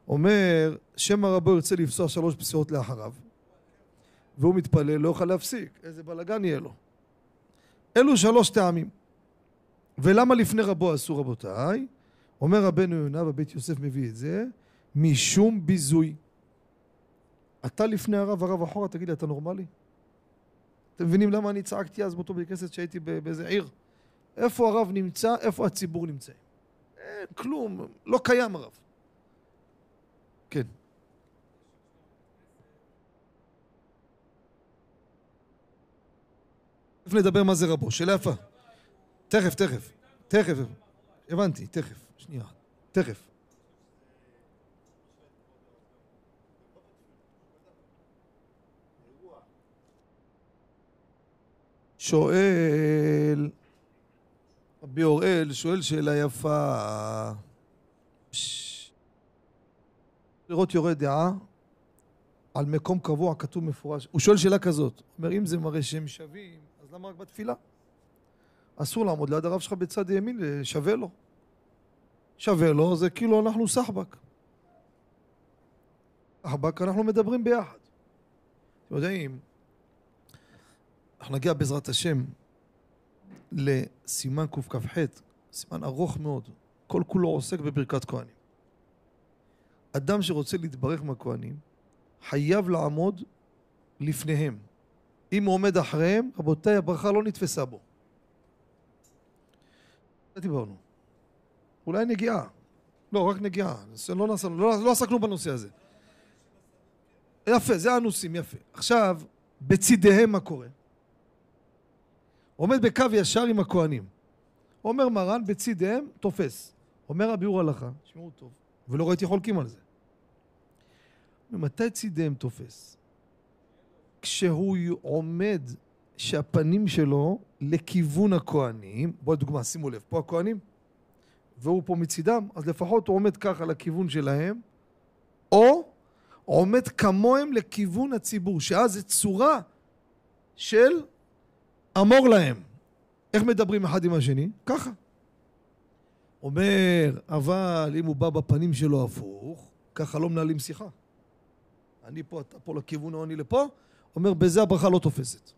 אומר, שמא רבו ירצה לפסוע שלוש פסיעות לאחריו, והוא מתפלל, לא יוכל להפסיק, איזה בלאגן יהיה לו. אלו שלוש טעמים. ולמה לפני רבו אסור רבותיי? אומר רבנו יונה בבית יוסף מביא את זה, משום ביזוי. אתה לפני הרב, הרב אחורה, תגיד לי, אתה נורמלי? אתם מבינים למה אני צעקתי אז באותו בית כנסת שהייתי באיזה עיר? איפה הרב נמצא, איפה הציבור נמצא? אין כלום, לא קיים הרב. כן. תכף נדבר מה זה רבו, שאלה יפה. תכף, תכף, תכף. הבנתי, תכף. שנייה. תכף. שואל, רבי אוראל שואל שאלה יפה. לראות יורה דעה על מקום קבוע כתוב מפורש. הוא שואל שאלה כזאת, הוא אומר אם זה מראה שהם שווים, אז למה רק בתפילה? אסור לעמוד ליד הרב שלך בצד ימין, שווה לו. שווה לו, זה כאילו אנחנו סחבק. כי אנחנו מדברים ביחד. אתם יודעים, אנחנו נגיע בעזרת השם לסימן קכ"ח, סימן ארוך מאוד, כל כולו עוסק בברכת כהנים. אדם שרוצה להתברך מהכהנים, חייב לעמוד לפניהם. אם הוא עומד אחריהם, רבותיי, הברכה לא נתפסה בו. זה דיברנו. אולי נגיעה. לא, רק נגיעה. לא, נעשה, לא, לא עסקנו בנושא הזה. יפה, זה הנושאים, יפה. עכשיו, בצידיהם מה קורה? עומד בקו ישר עם הכהנים. אומר מרן, בצידיהם תופס. אומר הביאור הלכה, תשמעו טוב, ולא ראיתי חולקים על זה. ממתי צידיהם תופס? כשהוא עומד שהפנים שלו לכיוון הכהנים, בואו לדוגמה, שימו לב, פה הכהנים, והוא פה מצידם, אז לפחות הוא עומד ככה לכיוון שלהם, או עומד כמוהם לכיוון הציבור, שאז זה צורה של אמור להם. איך מדברים אחד עם השני? ככה. אומר, אבל אם הוא בא בפנים שלו הפוך, ככה לא מנהלים שיחה. אני פה, אתה פה לכיוון או אני לפה, אומר, בזה הברכה לא תופסת.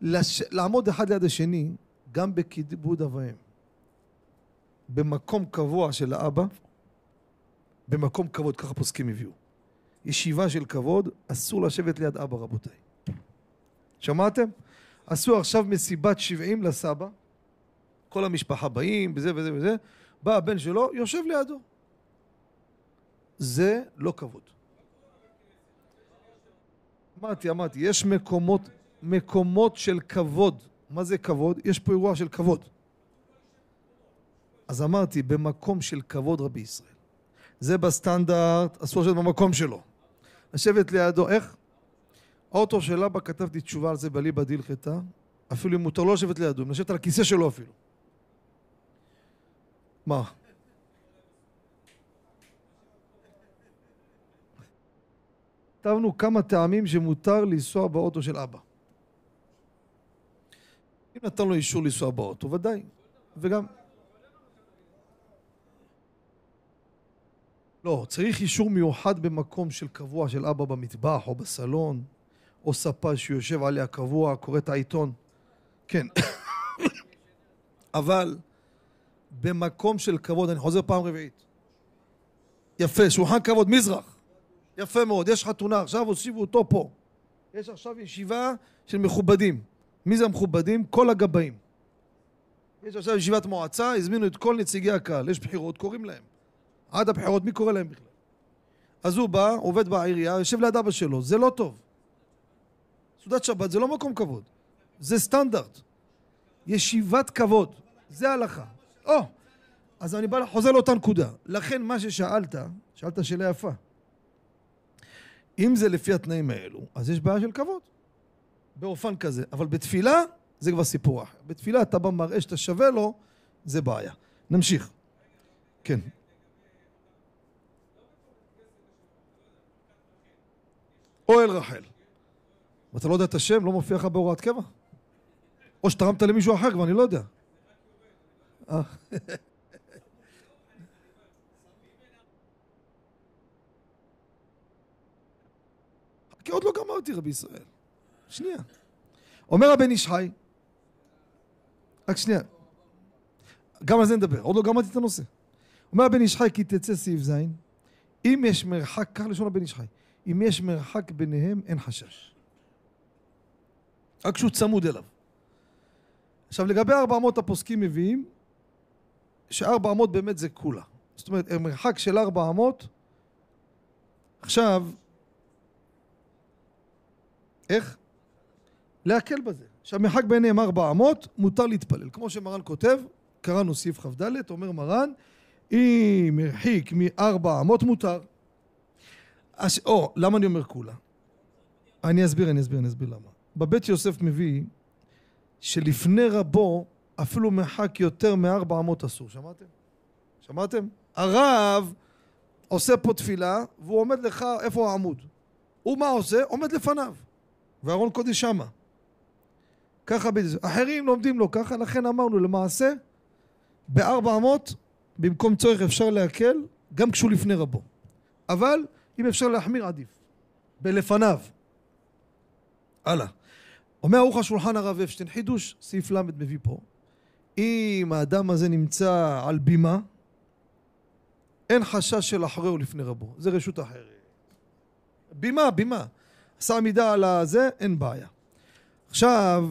לש... לעמוד אחד ליד השני, גם בכיבוד אב ואם, במקום קבוע של האבא, במקום כבוד, ככה פוסקים הביאו. ישיבה של כבוד, אסור לשבת ליד אבא רבותיי. שמעתם? עשו עכשיו מסיבת 70 לסבא, כל המשפחה באים, וזה וזה וזה, בא הבן שלו, יושב לידו. זה לא כבוד. אמרתי, אמרתי, יש מקומות, מקומות של כבוד. מה זה כבוד? יש פה אירוע של כבוד. אז אמרתי, במקום של כבוד רבי ישראל. זה בסטנדרט, אסור לשבת במקום שלו. לשבת לידו, איך? האוטו של אבא כתבתי תשובה על זה בליבא דילכתא, אפילו אם מותר לא לשבת לידו, אם לשבת על הכיסא שלו אפילו. מה? כתבנו כמה טעמים שמותר לנסוע באוטו של אבא. אם נתן לו אישור לנסוע באוטו, ודאי. וגם... לא, צריך אישור מיוחד במקום של קבוע של אבא במטבח או בסלון, או ספה שיושב עליה קבוע, קורא את העיתון. כן. אבל במקום של כבוד, אני חוזר פעם רביעית. יפה, שולחן כבוד, מזרח. יפה מאוד, יש חתונה, עכשיו הושיבו אותו פה. יש עכשיו ישיבה של מכובדים. מי זה המכובדים? כל הגבאים. יש עכשיו ישיבת מועצה, הזמינו את כל נציגי הקהל, יש בחירות, קוראים להם. עד הבחירות, מי קורא להם בכלל? אז הוא בא, עובד בעירייה, יושב ליד אבא שלו, זה לא טוב. סעודת שבת זה לא מקום כבוד, זה סטנדרט. ישיבת כבוד, זה הלכה. או, אז אני בא, חוזר לאותה נקודה. לכן מה ששאלת, שאלת שאלה יפה. אם זה לפי התנאים האלו, אז יש בעיה של כבוד. באופן כזה. אבל בתפילה, זה כבר סיפור אחר. בתפילה אתה בא מראה שאתה שווה לו, זה בעיה. נמשיך. כן. אוהל רחל. ואתה לא יודע את השם, לא מופיע לך בהוראת קבע? או שתרמת למישהו אחר כבר, אני לא יודע. אה. כי עוד לא גמרתי רבי ישראל. שנייה. אומר הבן איש חי, רק שנייה, גם על זה נדבר, עוד לא גמרתי את הנושא. אומר הבן איש חי כי תצא סעיף ז', אם יש מרחק, כך לשון הבן איש חי, אם יש מרחק ביניהם אין חשש. רק כשהוא צמוד אליו. עכשיו לגבי ארבע אמות הפוסקים מביאים שארבע אמות באמת זה כולה. זאת אומרת, מרחק של ארבע אמות, עכשיו איך? להקל בזה. עכשיו מרחק ביניהם ארבע אמות, מותר להתפלל. כמו שמרן כותב, קראנו סעיף כ"ד, אומר מרן, אם הרחיק מארבע אמות מותר. אז, או, למה אני אומר כולה? אני אסביר, אני אסביר, אני אסביר למה. בבית יוסף מביא שלפני רבו אפילו מרחק יותר מארבע אמות אסור, שמעתם? שמעתם? הרב עושה פה תפילה והוא עומד לך, איפה העמוד? הוא מה עושה? עומד לפניו. וארון קודש שמה. ככה בדיוק. אחרים לומדים לו ככה, לכן אמרנו למעשה, בארבע אמות, במקום צורך אפשר להקל, גם כשהוא לפני רבו. אבל אם אפשר להחמיר עדיף. בלפניו. הלאה. אומר ערוך השולחן הרב אפשטיין, חידוש, סעיף ל' מביא פה. אם האדם הזה נמצא על בימה, אין חשש של אחרי או לפני רבו. זה רשות אחרת. בימה, בימה. עשה עמידה על הזה, אין בעיה. עכשיו,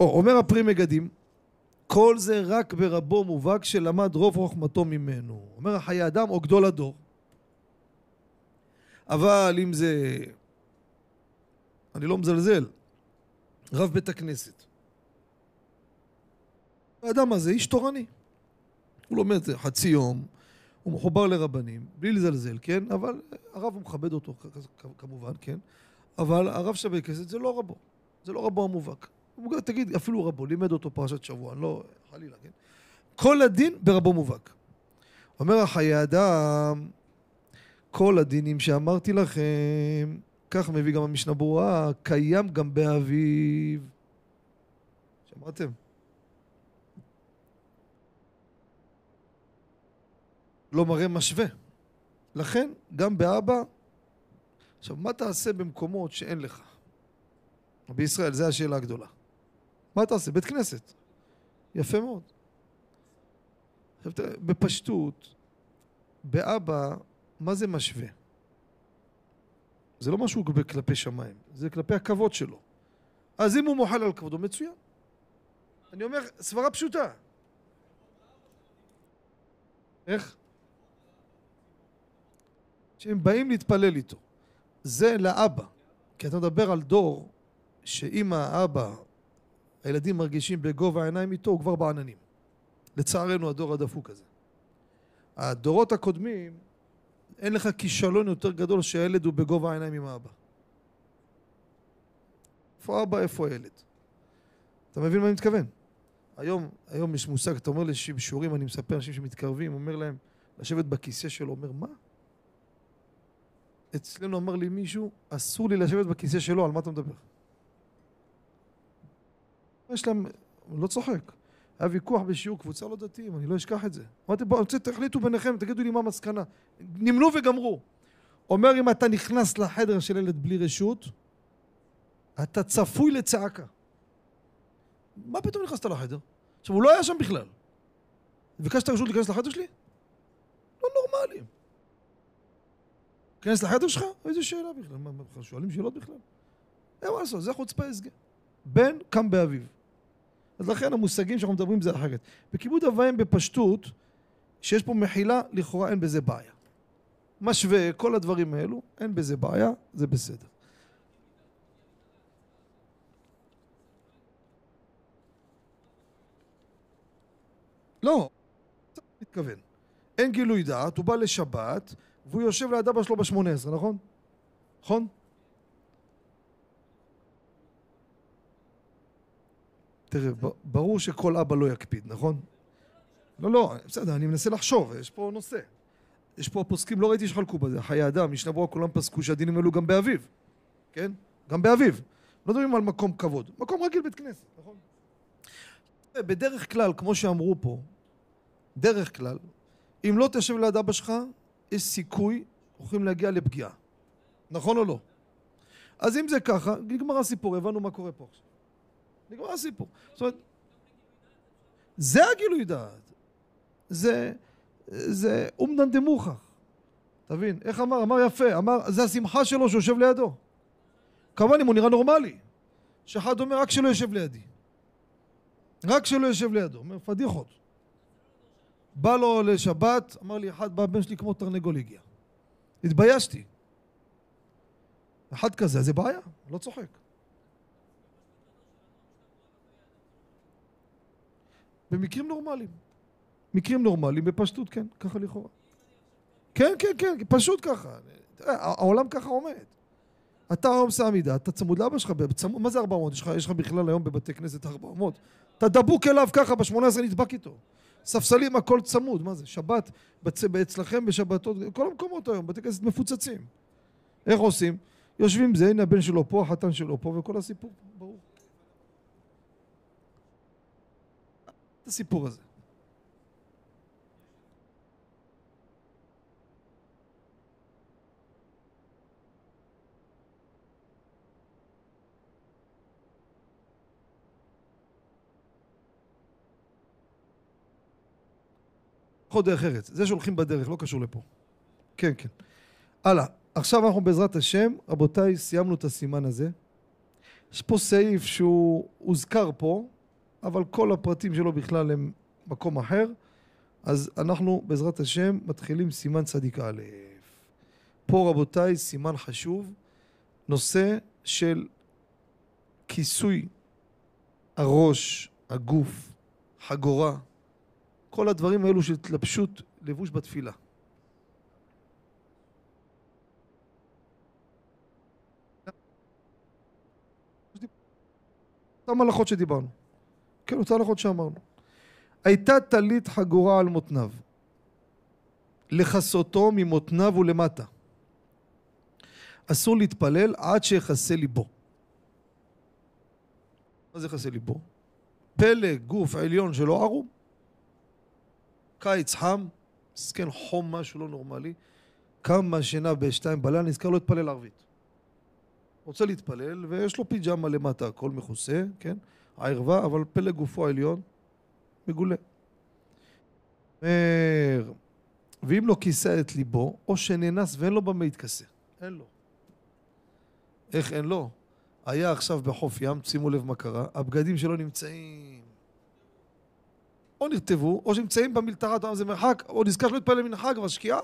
או, אומר הפרי מגדים, כל זה רק ברבו מובהק שלמד רוב חוכמתו ממנו. אומר החיי אדם או גדול הדור. אבל אם זה, אני לא מזלזל, רב בית הכנסת. האדם הזה איש תורני. הוא לומד חצי יום, הוא מחובר לרבנים, בלי לזלזל, כן? אבל הרב הוא מכבד אותו כמובן, כן? אבל הרב של בית זה לא רבו. זה לא רבו המובהק. תגיד, אפילו רבו, לימד אותו פרשת שבוע, לא, חלילה, כן? כל הדין ברבו מובהק. אומר החיי אדם, כל הדינים שאמרתי לכם, כך מביא גם המשנה ברורה, קיים גם באביב. שמעתם? לא מראה משווה. לכן, גם באבא, עכשיו, מה תעשה במקומות שאין לך? בישראל, זו השאלה הגדולה. מה תעשה? בית כנסת. יפה מאוד. עכשיו תראה, בפשטות, באבא, מה זה משווה? זה לא משהו כלפי שמיים, זה כלפי הכבוד שלו. אז אם הוא מוחל על כבודו, מצוין. אני אומר, סברה פשוטה. איך? שהם באים להתפלל איתו. זה לאבא. כי אתה מדבר על דור שאם האבא, הילדים מרגישים בגובה העיניים איתו, הוא כבר בעננים. לצערנו הדור הדפוק הזה. הדורות הקודמים, אין לך כישלון יותר גדול שהילד הוא בגובה העיניים עם האבא. איפה אבא, איפה הילד? אתה מבין מה אני מתכוון? היום, היום יש מושג, אתה אומר לי בשיעורים, אני מספר אנשים שמתקרבים, אומר להם, לשבת בכיסא שלו, אומר, מה? אצלנו אמר לי מישהו, אסור לי לשבת בכיסא שלו, על מה אתה מדבר? יש להם, לא צוחק. היה ויכוח בשיעור קבוצה לא דתיים, אני לא אשכח את זה. אמרתי, בואו, תחליטו ביניכם, תגידו לי מה המסקנה. נמנו וגמרו. אומר, אם אתה נכנס לחדר של ילד בלי רשות, אתה צפוי לצעקה. מה פתאום נכנסת לחדר? עכשיו, הוא לא היה שם בכלל. ביקשת רשות להיכנס לחדר שלי? לא נורמלי. להיכנס לחדר שלך? איזה שאלה בכלל? מה, שואלים שאלות בכלל? אין מה לעשות, זה חוצפה הסגר. בן קם באביו. אז לכן המושגים שאנחנו מדברים זה אחרת. בכיבוד אב בפשטות, שיש פה מחילה, לכאורה אין בזה בעיה. משווה, כל הדברים האלו, אין בזה בעיה, זה בסדר. לא, מתכוון. אין גילוי דעת, הוא בא לשבת, והוא יושב ליד אבא שלו בשמונה עשרה, נכון? נכון? תראה, ברור שכל אבא לא יקפיד, נכון? לא, לא, בסדר, אני מנסה לחשוב, יש פה נושא. יש פה פוסקים, לא ראיתי שחלקו בזה, חיי אדם, משנה ברורה, כולם פסקו שהדינים האלו גם באביב, כן? גם באביב. לא מדברים על מקום כבוד, מקום רגיל בית כנסת, נכון? בדרך כלל, כמו שאמרו פה, דרך כלל, אם לא תשב ליד אבא שלך, יש סיכוי, הולכים להגיע לפגיעה. נכון או לא? אז אם זה ככה, נגמר הסיפור, הבנו מה קורה פה עכשיו. נגמר הסיפור. זאת אומרת, זה הגילוי דעת. זה, זה אומדן דמוכח. תבין, איך אמר? אמר יפה, אמר, זה השמחה שלו שיושב לידו. כמובן אם הוא נראה נורמלי. שאחד אומר, רק שלא יושב לידי. רק שלא יושב לידו. אומר, פדיחות. בא לו לשבת, אמר לי אחד, בא הבן שלי כמו תרנגול הגיע. התביישתי. אחד כזה, זה בעיה, לא צוחק. במקרים נורמליים. מקרים נורמליים, בפשטות כן, ככה לכאורה. כן, כן, כן, פשוט ככה. העולם ככה עומד. אתה היום עושה עמידה, אתה צמוד לאבא שלך, בצמוד, מה זה 400? יש לך, יש לך בכלל היום בבתי כנסת 400? אתה דבוק אליו ככה, ב-18 נדבק איתו. ספסלים, הכל צמוד, מה זה? שבת, בצ... אצלכם בשבתות, כל המקומות היום, בתי כנסת מפוצצים. איך עושים? יושבים זה, הנה הבן שלו פה, החתן שלו פה, וכל הסיפור, את הסיפור הזה. לפחות דרך ארץ. זה שהולכים בדרך, לא קשור לפה. כן, כן. הלאה. עכשיו אנחנו בעזרת השם, רבותיי, סיימנו את הסימן הזה. יש פה סעיף שהוא הוזכר פה, אבל כל הפרטים שלו בכלל הם מקום אחר. אז אנחנו בעזרת השם מתחילים סימן צדיק א'. פה רבותיי סימן חשוב, נושא של כיסוי הראש, הגוף, חגורה, כל הדברים האלו של התלבשות לבוש בתפילה. אותן הלכות שדיברנו. כן, אותן הלכות שאמרנו. הייתה טלית חגורה על מותניו, לכסותו ממותניו ולמטה. אסור להתפלל עד שיכסה ליבו. מה זה יכסה ליבו? פלג גוף עליון שלא ערום. קיץ חם, מסכן חום משהו לא נורמלי, קם מהשינה בשתיים בלילה, נזכר לא להתפלל ערבית. רוצה להתפלל, ויש לו פיג'מה למטה, הכל מכוסה, כן? הערווה, אבל פלג גופו העליון מגולה. אומר, ואם לא כיסה את ליבו, או שנאנס ואין לו במה להתכסה. אין לו. איך אין לו? היה עכשיו בחוף ים, שימו לב מה קרה, הבגדים שלו נמצאים או נרטבו, או שנמצאים במלתרה, זה מרחק, או נזכר שלא יתפלל מנחה כבר שקיעה.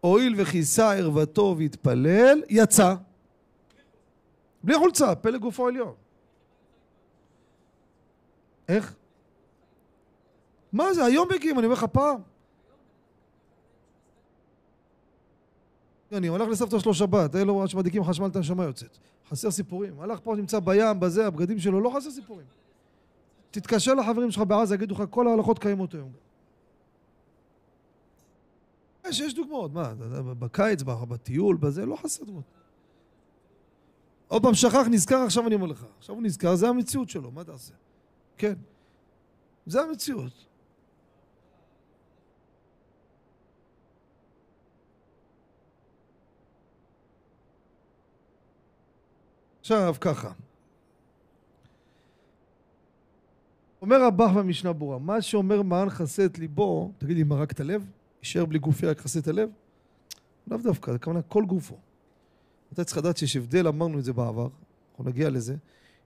הואיל וכיסה ערוותו והתפלל, יצא. בלי חולצה, פלג גופו עליון. איך? מה זה, היום מגיעים, אני אומר לך פעם. אני הולך לסבתא שלו שבת, אלו עד שמדליקים חשמל את הנשמה יוצאת. חסר סיפורים. הלך פה, נמצא בים, בזה, הבגדים שלו, לא חסר סיפורים. תתקשר לחברים שלך בעזה, יגידו לך, כל ההלכות קיימות היום. יש, יש דוגמאות, מה, בקיץ, בטיול, בזה, לא חסר דוגמאות. עוד פעם שכח, נזכר, עכשיו אני אומר לך. עכשיו הוא נזכר, זה המציאות שלו, מה תעשה? כן. זה המציאות. עכשיו ככה. אומר רבח במשנה ברורה, מה שאומר מען חסה את ליבו, תגיד לי, מרק את הלב? יישאר בלי גופי רק חסה את הלב? לאו דווקא, זה כמובן כל גופו. אתה צריך לדעת שיש הבדל, אמרנו את זה בעבר, אנחנו נגיע לזה,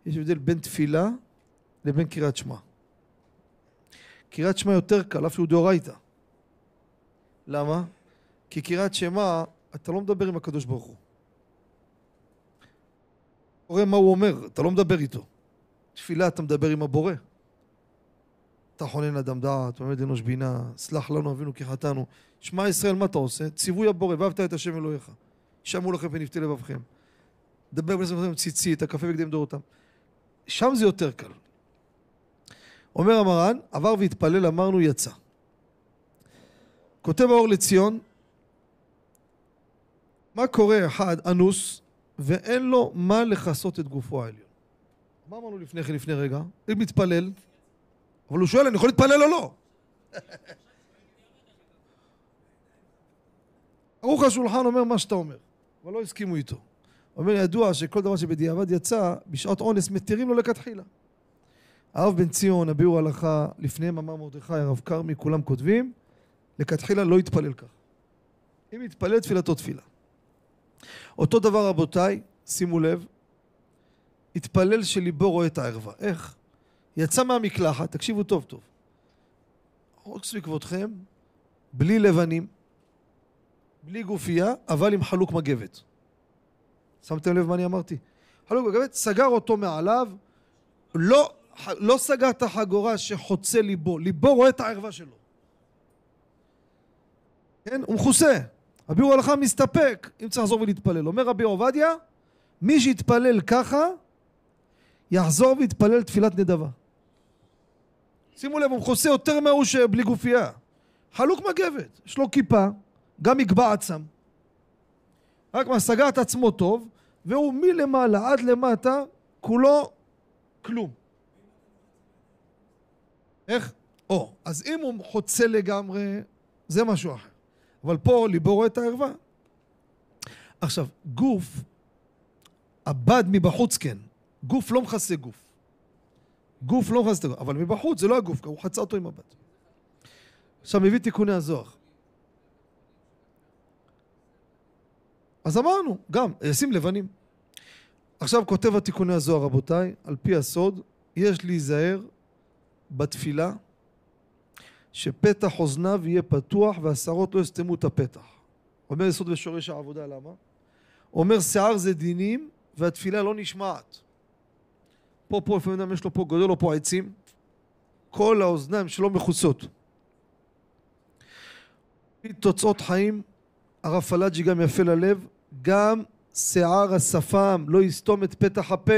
יש הבדל בין תפילה לבין קריאת שמע. קריאת שמע יותר קל, שהוא דאורייתא. למה? כי קריאת שמע, אתה לא מדבר עם הקדוש ברוך הוא. קורא מה הוא אומר, אתה לא מדבר איתו. תפילה אתה מדבר עם הבורא. אתה חונן אדם דעת, עומד אנוש בינה, סלח לנו אבינו כי חטאנו. שמע ישראל, מה אתה עושה? ציווי הבורא, ואהבת את השם אלוהיך. שמעו לכם ונפתי לבבכם. דבר בנשמתכם ציצית, הקפה וקדם דורותם. שם זה יותר קל. אומר המרן, עבר והתפלל, אמרנו, יצא. כותב האור לציון, מה קורה אחד אנוס ואין לו מה לכסות את גופו העליון? מה אמרנו לפני כן, לפני רגע? אם מתפלל, אבל הוא שואל, אני יכול להתפלל או לא? ערוך השולחן אומר מה שאתה אומר, אבל לא הסכימו איתו. אומר, ידוע שכל דבר שבדיעבד יצא, בשעות אונס מתירים לו לכתחילה. הרב בן ציון, הביאור הלכה, לפניהם אמר מרדכי, הרב כרמי, כולם כותבים, לכתחילה לא יתפלל כך. אם יתפלל, תפילתו תפילה. אותו דבר רבותיי, שימו לב, התפלל שליבו רואה את הערווה. איך? יצא מהמקלחת, תקשיבו טוב טוב. חוקס לכבודכם, בלי לבנים, בלי גופייה, אבל עם חלוק מגבת. שמתם לב מה אני אמרתי? חלוק מגבת, סגר אותו מעליו, לא, לא סגר את החגורה שחוצה ליבו, ליבו רואה את הערווה שלו. כן? הוא מכוסה. רבי הלכה מסתפק אם צריך לחזור ולהתפלל. אומר רבי עובדיה, מי שיתפלל ככה, יחזור ויתפלל תפילת נדבה. שימו לב, הוא מכוסה יותר מההוא שבלי גופייה. חלוק מגבת, יש לו כיפה, גם מקבע עצם. רק מה, סגר את עצמו טוב, והוא מלמעלה עד למטה, כולו כלום. איך? או, אז אם הוא חוצה לגמרי, זה משהו אחר. אבל פה ליבו רואה את הערווה. עכשיו, גוף, הבד מבחוץ כן, גוף לא מכסה גוף. גוף לא מכסה גוף, אבל מבחוץ זה לא הגוף, הוא חצה אותו עם הבד. עכשיו מביא תיקוני הזוהר. אז אמרנו, גם, ישים לבנים. עכשיו כותב התיקוני הזוהר, רבותיי, על פי הסוד, יש להיזהר בתפילה שפתח אוזניו יהיה פתוח והשערות לא יסתמו את הפתח. אומר יסוד ושורש העבודה, למה? אומר שיער זה דינים והתפילה לא נשמעת. פה, פה, לפעמים אדם יש לו פה גודל או פה עצים, כל האוזניים שלו מכוסות. תוצאות חיים, הרב פלאג'י גם יפה ללב, גם שיער השפם לא יסתום את פתח הפה.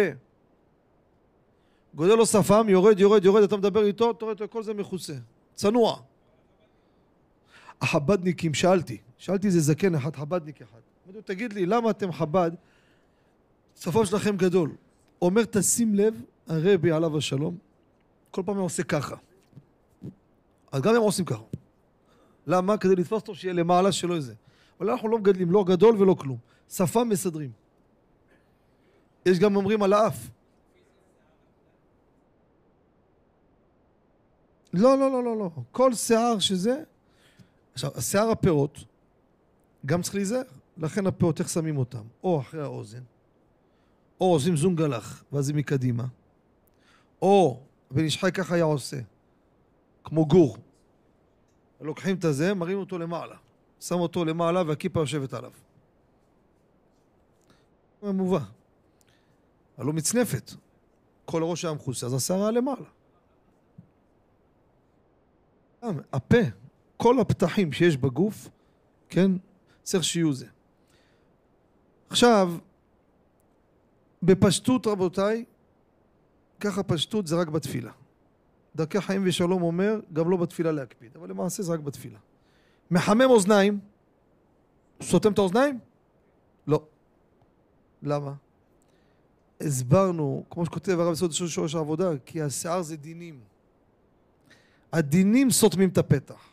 גודל לו שפם, יורד, יורד, יורד, אתה מדבר איתו, אתה רואה, כל זה מכוסה. צנוע. החבדניקים, שאלתי, שאלתי איזה זקן אחד, חבדניק אחד. אמרתי תגיד לי, למה אתם חב"ד, שפם שלכם גדול? אומר, תשים לב, הרבי עליו השלום, כל פעם הם עושה ככה. אז גם הם עושים ככה. למה? כדי לתפוס אותו שיהיה למעלה שלו איזה. אבל אנחנו לא מגדלים לא גדול ולא כלום. שפם מסדרים. יש גם אומרים על האף. לא, לא, לא, לא, לא. כל שיער שזה... עכשיו, שיער הפירות, גם צריך להיזהר. לכן הפאות, איך שמים אותם? או אחרי האוזן, או עושים זונגלח, ואז זה מקדימה, או בן איש חי ככה היה עושה, כמו גור. לוקחים את הזה, מראים אותו למעלה. שם אותו למעלה והכיפה יושבת עליו. מובא. הלא מצנפת. כל הראש היה מכוסה, אז השערה למעלה. הפה, כל הפתחים שיש בגוף, כן, צריך שיהיו זה. עכשיו, בפשטות רבותיי, ככה פשטות זה רק בתפילה. דרכי חיים ושלום אומר, גם לא בתפילה להקפיד, אבל למעשה זה רק בתפילה. מחמם אוזניים, סותם את האוזניים? לא. למה? הסברנו, כמו שכותב הרב יסוד שורש העבודה, כי השיער זה דינים. הדינים סותמים את הפתח.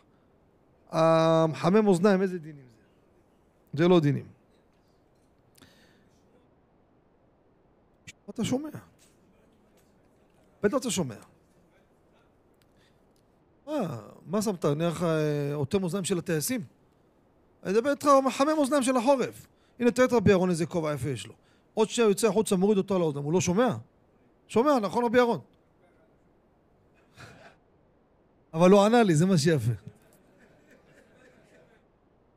המחמם אוזניים, איזה דינים זה? זה לא דינים. אתה שומע. בטח אתה שומע. מה, מה שמת? נראה לך אוטם אוזניים של הטייסים? אני מדבר איתך מחמם אוזניים של החורף. הנה תראה את רבי אהרון איזה כובע יפה יש לו. עוד שנייה יוצא החוצה, מוריד אותו על האוזניים, הוא לא שומע? שומע, נכון רבי אהרון? אבל הוא ענה לי, זה מה שיפה.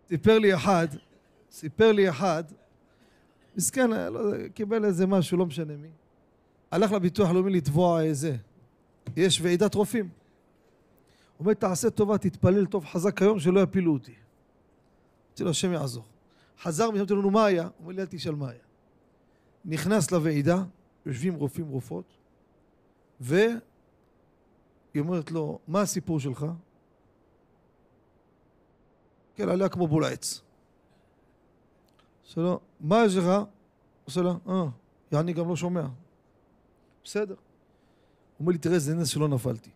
סיפר לי אחד, סיפר לי אחד, מסכן, לא, קיבל איזה משהו, לא משנה מי. הלך לביטוח הלאומי לתבוע איזה. יש ועידת רופאים. אומר, תעשה טובה, תתפלל טוב חזק היום, שלא יפילו אותי. אמרתי לו, השם יעזור. חזר, אמרתי לו, נו, מה היה? הוא אומר לי, אל תשאל מה היה. נכנס לוועידה, יושבים רופאים רופאות, והיא אומרת לו, מה הסיפור שלך? כן, עליה כמו בול העץ. לו, מה יש לך? עושה לה, אה, יעני גם לא שומע. בסדר. הוא אומר לי, תראה איזה נס שלא נפלתי.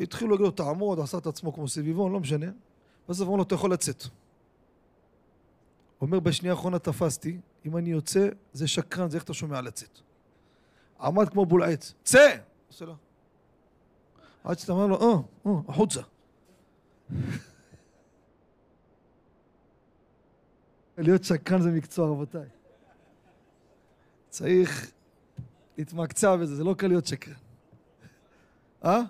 התחילו להגיד לו, תעמוד, עשה את עצמו כמו סביבון, לא משנה. בסוף אמרו לו, אתה יכול לצאת. אומר, בשנייה האחרונה תפסתי, אם אני יוצא, זה שקרן, זה איך אתה שומע לצאת. עמד כמו בול עץ, צא! עושה לו. עד שאתה אומר לו, אה, אה, החוצה. להיות שקרן זה מקצוע, רבותיי. צריך להתמקצע בזה, זה לא קל להיות שקרן. אה?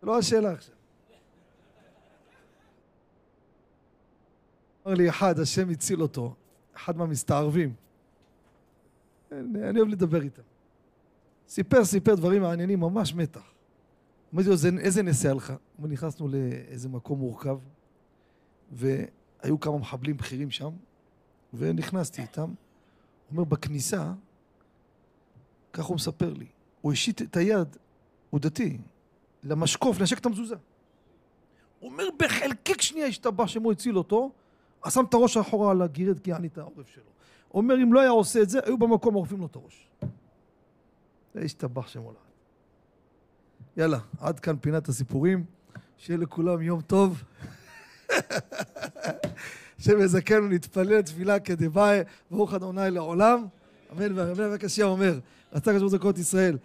זה לא השאלה עכשיו. אמר לי אחד, השם הציל אותו, אחד מהמסתערבים. אני, אני אוהב לדבר איתם. סיפר, סיפר דברים מעניינים, ממש מתח. אמרתי לו, איזה נס היה לך? נכנסנו לאיזה מקום מורכב, והיו כמה מחבלים בכירים שם, ונכנסתי איתם. הוא אומר, בכניסה, ככה הוא מספר לי, הוא השיט את היד, הוא דתי, למשקוף, לנשק את המזוזה. הוא אומר, בחלקיק שנייה השתבח שמו הציל אותו, אז שם את הראש האחורה על הגירד, כי יעני את העורף שלו. הוא אומר, אם לא היה עושה את זה, היו במקום עורפים לו את הראש. זה השתבח שמו לעד. יאללה, עד כאן פינת הסיפורים. שיהיה לכולם יום טוב. השם יזכנו להתפלל תפילה כדבעי, ברוך אדוני לעולם. אמן ואמן. וקשיא אומר, רצה קדוש ברוך ישראל,